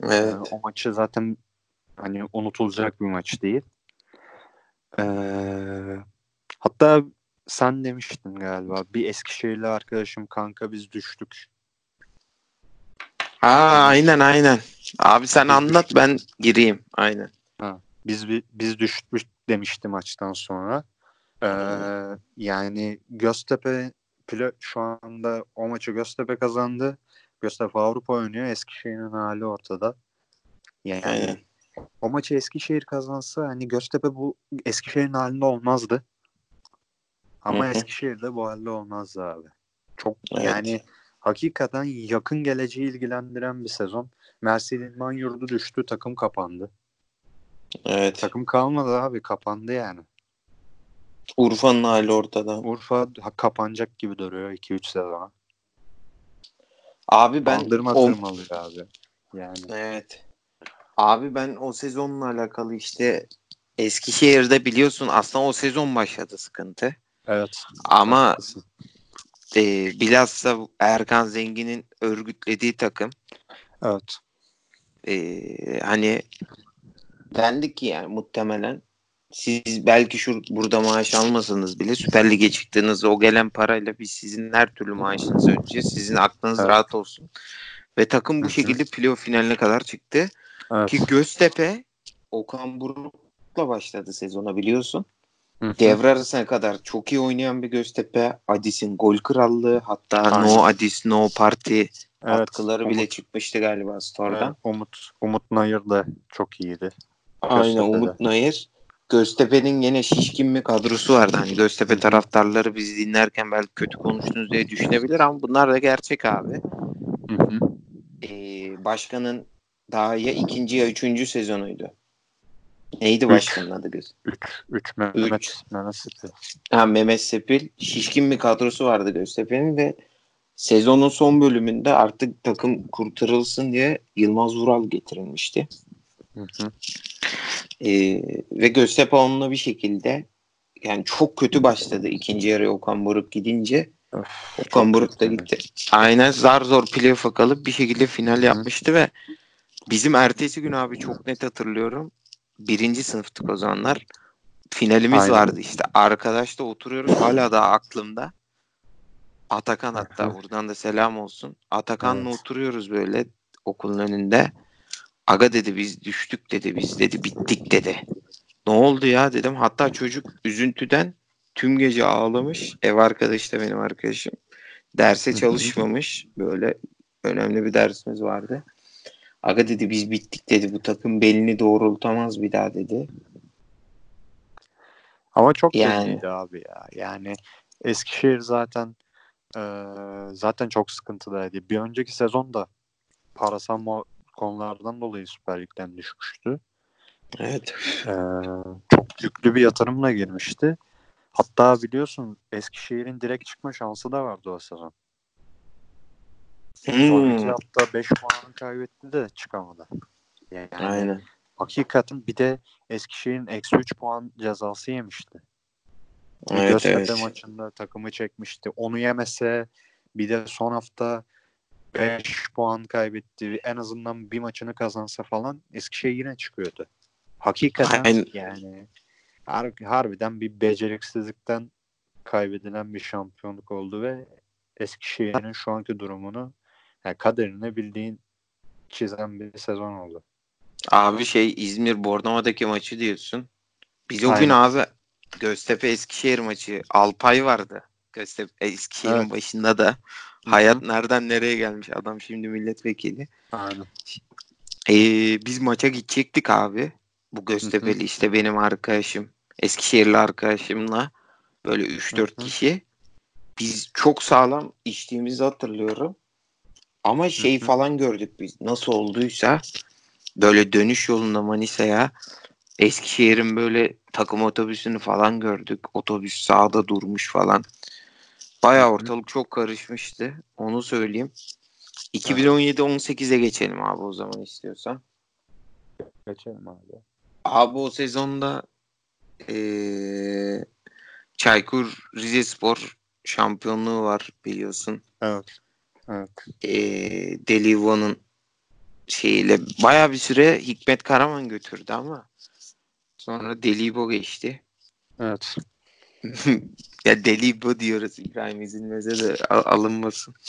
Evet. Ee, o maçı zaten hani unutulacak bir maç değil. Ee, hatta sen demiştin galiba bir Eskişehirli arkadaşım kanka biz düştük. Aa, aynen aynen. Abi sen anlat ben gireyim. Aynen. Biz bi- biz düşmüş demişti maçtan sonra. Ee, yani Göztepe şu anda o maçı Göztepe kazandı. Göztepe Avrupa oynuyor. Eskişehir'in hali ortada. Yani Aynen. o maçı Eskişehir kazansa hani Göztepe bu Eskişehir'in halinde olmazdı. Ama Hı hı. Eskişehir'de bu halde olmazdı abi. Çok Evet. yani hakikaten yakın geleceği ilgilendiren bir sezon. Mersin İdman Yurdu düştü, takım kapandı. Evet. Takım kalmadı abi, kapandı yani. Urfa'nın hali ortada. Urfa kapanacak gibi duruyor 2-3 sezona. Abi ben Bandırma o- tırmalıyor abi. Yani Evet. Abi ben o sezonla alakalı işte Eskişehir'de biliyorsun aslında o sezon başladı sıkıntı. evet. Ama haklısın. E, bilhassa Erkan Zengin'in örgütlediği takım Evet. e, hani dendik ki yani muhtemelen siz belki şu burada maaş almasanız bile Süper Lig'e çıktığınızda o gelen parayla biz sizin her türlü maaşınızı ödeyeceğiz. Sizin aklınız Evet. rahat olsun. Ve takım bu şekilde playoff finaline kadar çıktı. Evet. Ki Göztepe Okan Buruk'la başladı sezona biliyorsun. Devre arasına kadar çok iyi oynayan bir Göztepe. Adis'in gol krallığı hatta Aynen. no Adis no party Evet, atkıları bile Umut- çıkmıştı galiba store'dan. Evet, Umut Umut Nayır da çok iyiydi. Aynen Göztepe'de. Umut Nayır. Göztepe'nin yine şişkin bir kadrosu vardı. Hani Göztepe taraftarları bizi dinlerken belki kötü konuştunuz diye düşünebilir ama bunlar da gerçek abi. Hı hı. Ee, başkanın daha ya ikinci ya üçüncü sezonuydu. Neydi Üç. başkanın adı göz? 3 3 Mehmet Mehmet Sıkı. Ha, Mehmet Sepil. Şişkin bir kadrosu vardı Göztepe'nin ve sezonun son bölümünde artık takım kurtarılsın diye Yılmaz Vural getirilmişti. Hı hı. Ee, ve Göztepe onunla bir şekilde yani çok kötü başladı ikinci yarıya Okan Buruk gidince. Öf, Okan Buruk da gitti. Aynen zar zor playoff'a kalıp bir şekilde final yapmıştı ve bizim ertesi gün abi çok net hatırlıyorum. Birinci sınıftık o zamanlar. Finalimiz Aynen. vardı işte. Arkadaşla oturuyoruz. Hala da aklımda. Atakan hatta buradan da selam olsun. Atakan'la Evet. oturuyoruz böyle okulun önünde. Aga dedi biz düştük dedi biz dedi bittik dedi. Ne oldu ya dedim. Hatta çocuk üzüntüden tüm gece ağlamış. Ev arkadaşı da benim arkadaşım. Derse çalışmamış. Böyle önemli bir dersimiz vardı. Aga dedi biz bittik dedi. Bu takım belini doğrultamaz bir daha dedi. Ama çok Yani. belliydi abi ya. Yani Eskişehir zaten eee, zaten çok sıkıntıdaydı. Bir önceki sezonda parasal mu- konulardan dolayı Süper Lig'den düşmüştü. Evet. Eee, çok yüklü bir yatırımla girmişti. Hatta biliyorsun Eskişehir'in direkt çıkma şansı da vardı o sezon. Hmm. iki hafta 5 puan kaybetti de çıkamadı. Yani Aynen. hakikaten bir de Eskişehir'in eksi 3 puan cezası yemişti. Evet, Göztepe evet. maçında takımı çekmişti. Onu yemese bir de son hafta 5 puan kaybetti. En azından bir maçını kazansa falan Eskişehir yine çıkıyordu. Hakikaten Aynen. yani har- harbiden bir beceriksizlikten kaybedilen bir şampiyonluk oldu ve Eskişehir'in şu anki durumunu yani kaderini bildiğin çizen bir sezon oldu. Abi şey İzmir Bornova'daki maçı diyorsun. Biz o gün abi Göztepe Eskişehir maçı Alpay vardı. Göztepe Eskişehir'in Evet. başında da. Hayat nereden nereye gelmiş adam şimdi milletvekili. Aynen. Ee, biz maça gidecektik abi. Bu Göztepe'li işte benim arkadaşım. Eskişehirli arkadaşımla. Böyle 3-4 kişi. Biz çok sağlam içtiğimizi hatırlıyorum. Ama şey falan gördük biz. Nasıl olduysa böyle dönüş yolunda Manisa'ya Eskişehir'in böyle takım otobüsünü falan gördük. Otobüs sağda durmuş falan. Hı. ortalık çok karışmıştı. Onu söyleyeyim. 2017-18'e geçelim abi o zaman istiyorsan. Geçelim abi. Abi o sezonda eee Çaykur Rizespor şampiyonluğu var biliyorsun. Evet. Evet. Eee Delivo'nun şeyiyle bayağı bir süre Hikmet Karaman götürdü ama sonra Delibo geçti. Evet. ya Delibo diyoruz İbrahim İzilmez'e de al- alınmasın.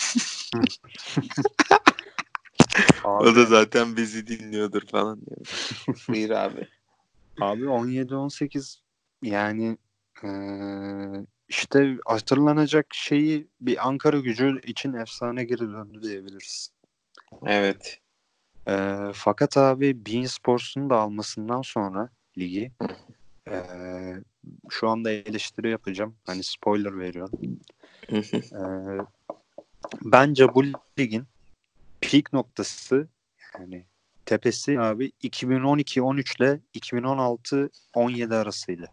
O da zaten bizi dinliyordur falan diyor. Buyur abi. abi 17-18 yani eee, işte hatırlanacak şeyi bir Ankara gücü için efsane geri döndü diyebiliriz. Evet. Eee, fakat abi Bein Sports'un da almasından sonra ligi eee, şu anda eleştiri yapacağım. Hani spoiler veriyorum. Eee, bence bu ligin peak noktası yani tepesi abi 2012-13 ile 2016-17 arasıydı.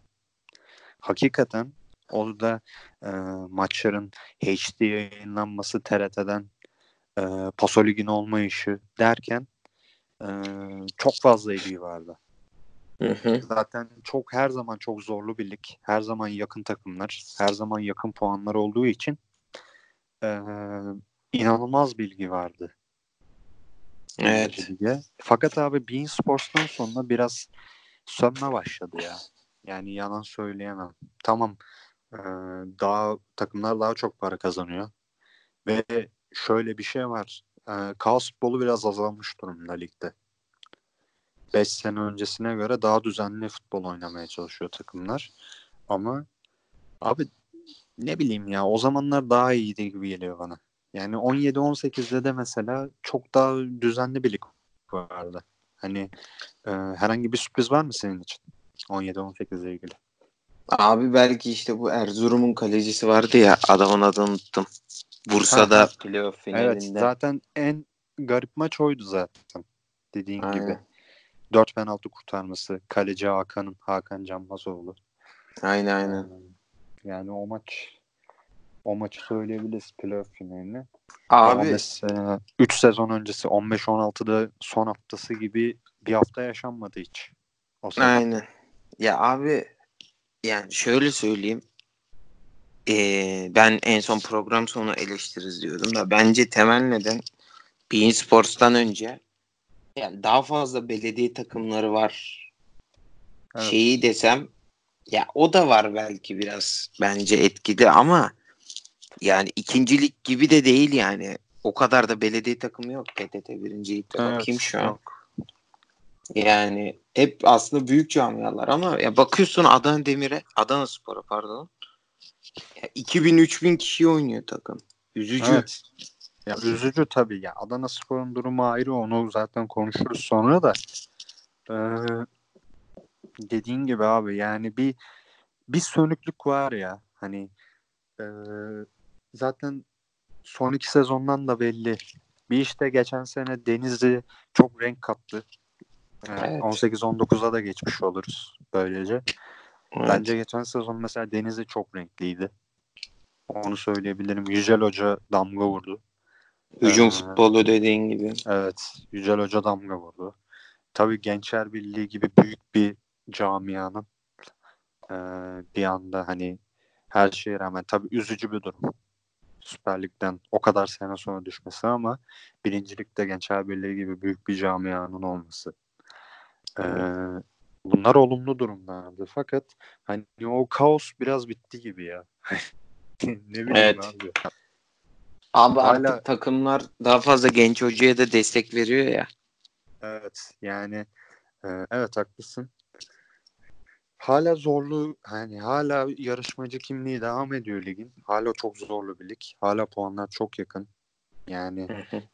Hakikaten orada e, maçların HD yayınlanması TRT'den e, Paso Lig'in olmayışı derken e, çok fazla ilgi vardı. Hı hı. Zaten çok her zaman çok zorlu bir lig. Her zaman yakın takımlar. Her zaman yakın puanlar olduğu için e, inanılmaz bilgi vardı. Evet. lige. Fakat abi Bein Sports'tan sonra biraz sönme başladı ya. Yani yalan söyleyemem. Tamam daha takımlar daha çok para kazanıyor. Ve şöyle bir şey var. E, kaos futbolu biraz azalmış durumda ligde. 5 sene öncesine göre daha düzenli futbol oynamaya çalışıyor takımlar. Ama abi ne bileyim ya o zamanlar daha iyiydi gibi geliyor bana. Yani 17-18'de de mesela çok daha düzenli bir lig vardı. Hani e, herhangi bir sürpriz var mı senin için 17-18 ile ilgili? Abi belki işte bu Erzurum'un kalecisi vardı ya adamın adını unuttum. Bursa'da playoff Evet finalinde. zaten en garip maç oydu zaten dediğin Aynen. gibi. 4 penaltı kurtarması. Kaleci Hakan'ın Hakan Canbazoğlu. Aynen aynen. Yani o maç o maçı söyleyebiliriz playoff finalini. Abi mesela 3 sezon öncesi 15-16'da son haftası gibi bir hafta yaşanmadı hiç. O aynen. Ya abi yani şöyle söyleyeyim. Ee, ben en son program sonu eleştiririz diyordum da bence temel neden Bein Sports'tan önce yani daha fazla belediye takımları var. Evet. Şeyi desem ya o da var belki biraz bence etkili ama yani ikincilik gibi de değil yani. O kadar da belediye takımı yok PTT birinci ligde. Evet, Bakayım şu an. yok. Yani hep aslında büyük camialar ama ya bakıyorsun Adana Demir'e, Adana Spor'a pardon. Ya 2000-3000 kişi oynuyor takım. Üzücü. Evet. Ya üzücü tabii ya. Adana Spor'un durumu ayrı. Onu zaten konuşuruz sonra da. Ee, dediğin gibi abi yani bir bir sönüklük var ya. Hani e, zaten son iki sezondan da belli. Bir işte geçen sene Denizli çok renk kattı. Ee, Evet. 18-19'a da geçmiş oluruz böylece. Evet. Bence geçen sezon mesela Denizli çok renkliydi. Onu söyleyebilirim. Yücel Hoca damga vurdu. Hücum Ee, futbolu dediğin gibi. Evet. Yücel Hoca damga vurdu. Tabii Gençler Birliği gibi büyük bir camianın eee, bir anda hani her şeye rağmen tabii üzücü bir durum. Süper Lig'den o kadar sene sonra düşmesi ama birincilikte Gençler Birliği gibi büyük bir camianın olması. Eee, bunlar olumlu durumlardı. Fakat hani o kaos biraz bitti gibi ya. ne bileyim Evet. abi. Abi Hala- artık takımlar daha fazla genç hocaya da destek veriyor ya. Evet yani e, evet haklısın. Hala zorlu hani hala yarışmacı kimliği devam ediyor ligin. Hala çok zorlu bir lig. Hala puanlar çok yakın. Yani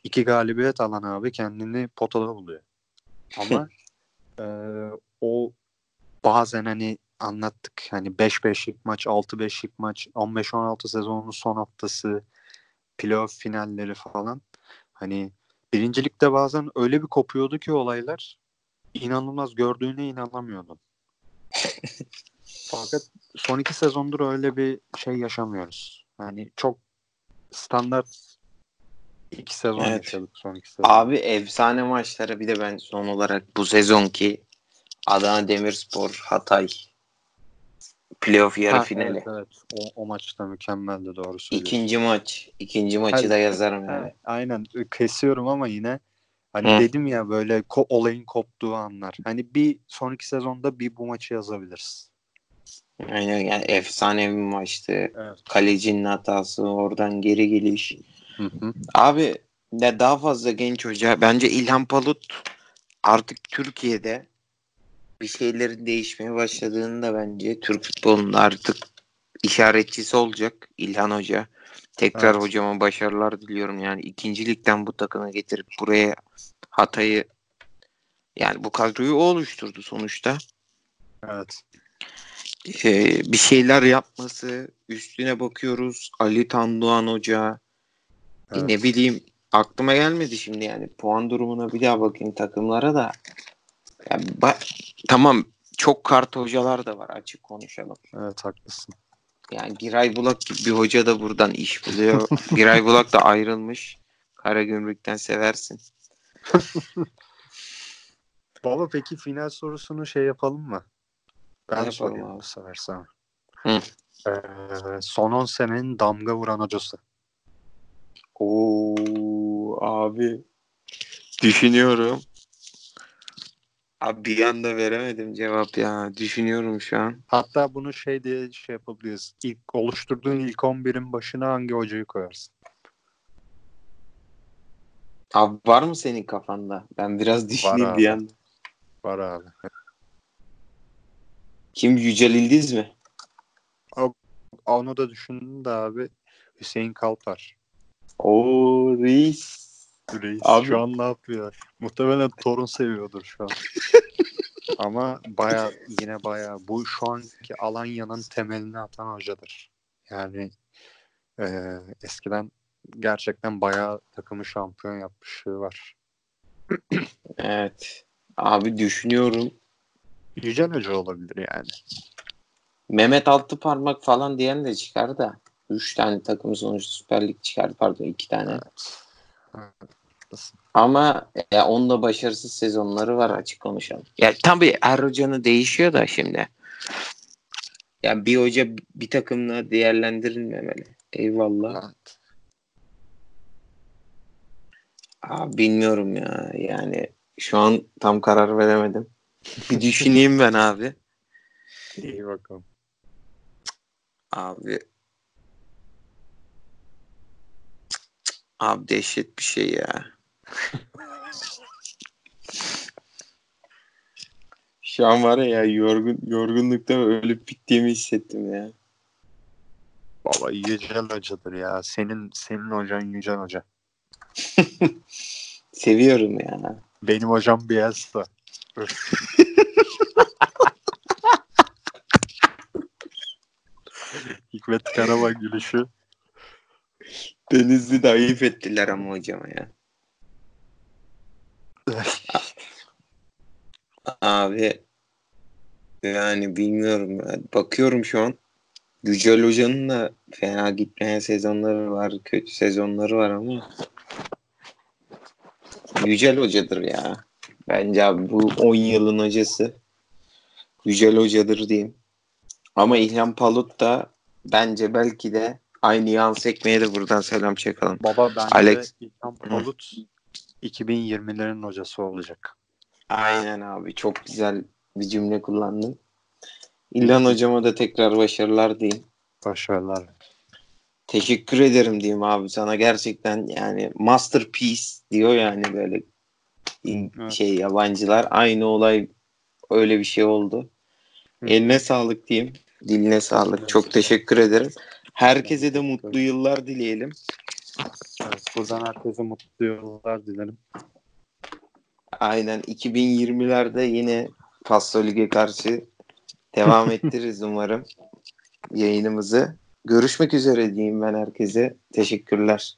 iki galibiyet alan abi kendini potada buluyor. Ama e, o bazen hani anlattık hani 5-5'lik maç, 6-5'lik maç, 15-16 sezonun son haftası, playoff finalleri falan. Hani birincilikte bazen öyle bir kopuyordu ki olaylar inanılmaz gördüğüne inanamıyordum. Fakat son iki sezondur öyle bir şey yaşamıyoruz. Yani çok standart iki sezon Evet. yaşadık son iki sezon. Abi efsane maçlara bir de ben son olarak bu sezonki Adana Demirspor Hatay playoff yarı Ha, finali. Evet, evet. O, o maçta mükemmeldi doğru söylüyorsun. İkinci maç. ikinci maçı Hadi. da yazarım yani. aynen kesiyorum ama yine hani Hı. dedim ya böyle ko- olayın koptuğu anlar. Hani bir sonraki sezonda bir bu maçı yazabiliriz. Aynen yani efsane bir maçtı. Evet. Kalecinin hatası, oradan geri geliş. Hı hı. Abi ne daha fazla genç hoca. Bence İlhan Palut artık Türkiye'de bir şeylerin değişmeye başladığını da bence Türk futbolunda artık işaretçisi olacak İlhan Hoca. Tekrar Evet. hocama başarılar diliyorum. Yani ikinci ligden bu takımı getirip buraya Hatay'ı yani bu kadroyu o oluşturdu sonuçta. Evet. Ee, bir şeyler yapması üstüne bakıyoruz. Ali Tandoğan Hoca e, Evet. ne bileyim aklıma gelmedi şimdi yani puan durumuna bir daha bakayım takımlara da. Yani ba- tamam çok kart hocalar da var açık konuşalım. Evet haklısın. Yani Giray Bulak gibi bir hoca da buradan iş buluyor. Giray Bulak da ayrılmış. Karagümrük'ten seversin. Baba peki final sorusunu şey yapalım mı? Ben Yapalım sorayım abi. bu sefer sana. Ee, son 10 senenin damga vuran hocası. Oo abi düşünüyorum. Abi bir anda veremedim cevap ya. Düşünüyorum şu an. Hatta bunu şey diye şey yapabiliriz. İlk oluşturduğun ilk 11'in başına hangi hocayı koyarsın? Abi var mı senin kafanda? Ben biraz düşüneyim abi. bir anda. Var abi. Kim Yücel İldiz mi? Onu da düşündüm de abi Hüseyin Kalpar. Oo reis. Reis Abi- şu an ne yapıyor? Muhtemelen torun seviyordur şu an. Ama baya yine baya bu şu anki Alanya'nın temelini atan hocadır. Yani e, eskiden gerçekten baya takımı şampiyon yapmışlığı var. Evet. Abi düşünüyorum. Yücel Hoca olabilir yani. Mehmet Altıparmak falan diyen de çıkar da. Üç tane takım sonuçta Süper Lig çıkar. Pardon iki tane. Evet. Evet. Ama ya onun da başarısız sezonları var açık konuşalım. Ya tabii her hocanın değişiyor da şimdi. Ya bir hoca bir takımla değerlendirilmemeli. Eyvallah. Evet. Abi bilmiyorum ya. Yani şu an tam karar veremedim. Bir düşüneyim ben abi. İyi bakalım. Abi. Abi dehşet bir şey ya. Şu an var ya, yorgun, yorgunluktan ölüp bittiğimi hissettim ya. Baba Yücel Hoca'dır ya. Senin senin hocan Yücel Hoca. Seviyorum ya. Benim hocam Bielsa. Hikmet Karaman gülüşü. Denizli de ayıp ettiler ama hocama ya. Abi yani bilmiyorum ya. Bakıyorum şu an. Yücel Hoca'nın da fena gitmeyen sezonları var. Kötü sezonları var ama Yücel Hoca'dır ya. Bence abi bu 10 yılın hocası Yücel Hoca'dır diyeyim. Ama İlhan Palut da bence belki de aynı yan sekmeye de buradan selam çakalım. Baba bence Alex- İlhan Palut 2020'lerin hocası olacak. Aynen abi. Çok güzel bir cümle kullandın. İlhan hocama da tekrar başarılar diyeyim. Başarılar. Teşekkür ederim diyeyim abi sana gerçekten yani masterpiece diyor yani böyle Evet. şey yabancılar aynı olay öyle bir şey oldu. Eline sağlık diyeyim. Diline sağlık. Çok teşekkür ederim. Herkese de mutlu yıllar dileyelim. Evet, buradan herkese mutlu yıllar dilerim. Aynen 2020'lerde yine Pasto Lig'e karşı devam ettiririz umarım yayınımızı. Görüşmek üzere diyeyim ben herkese. Teşekkürler.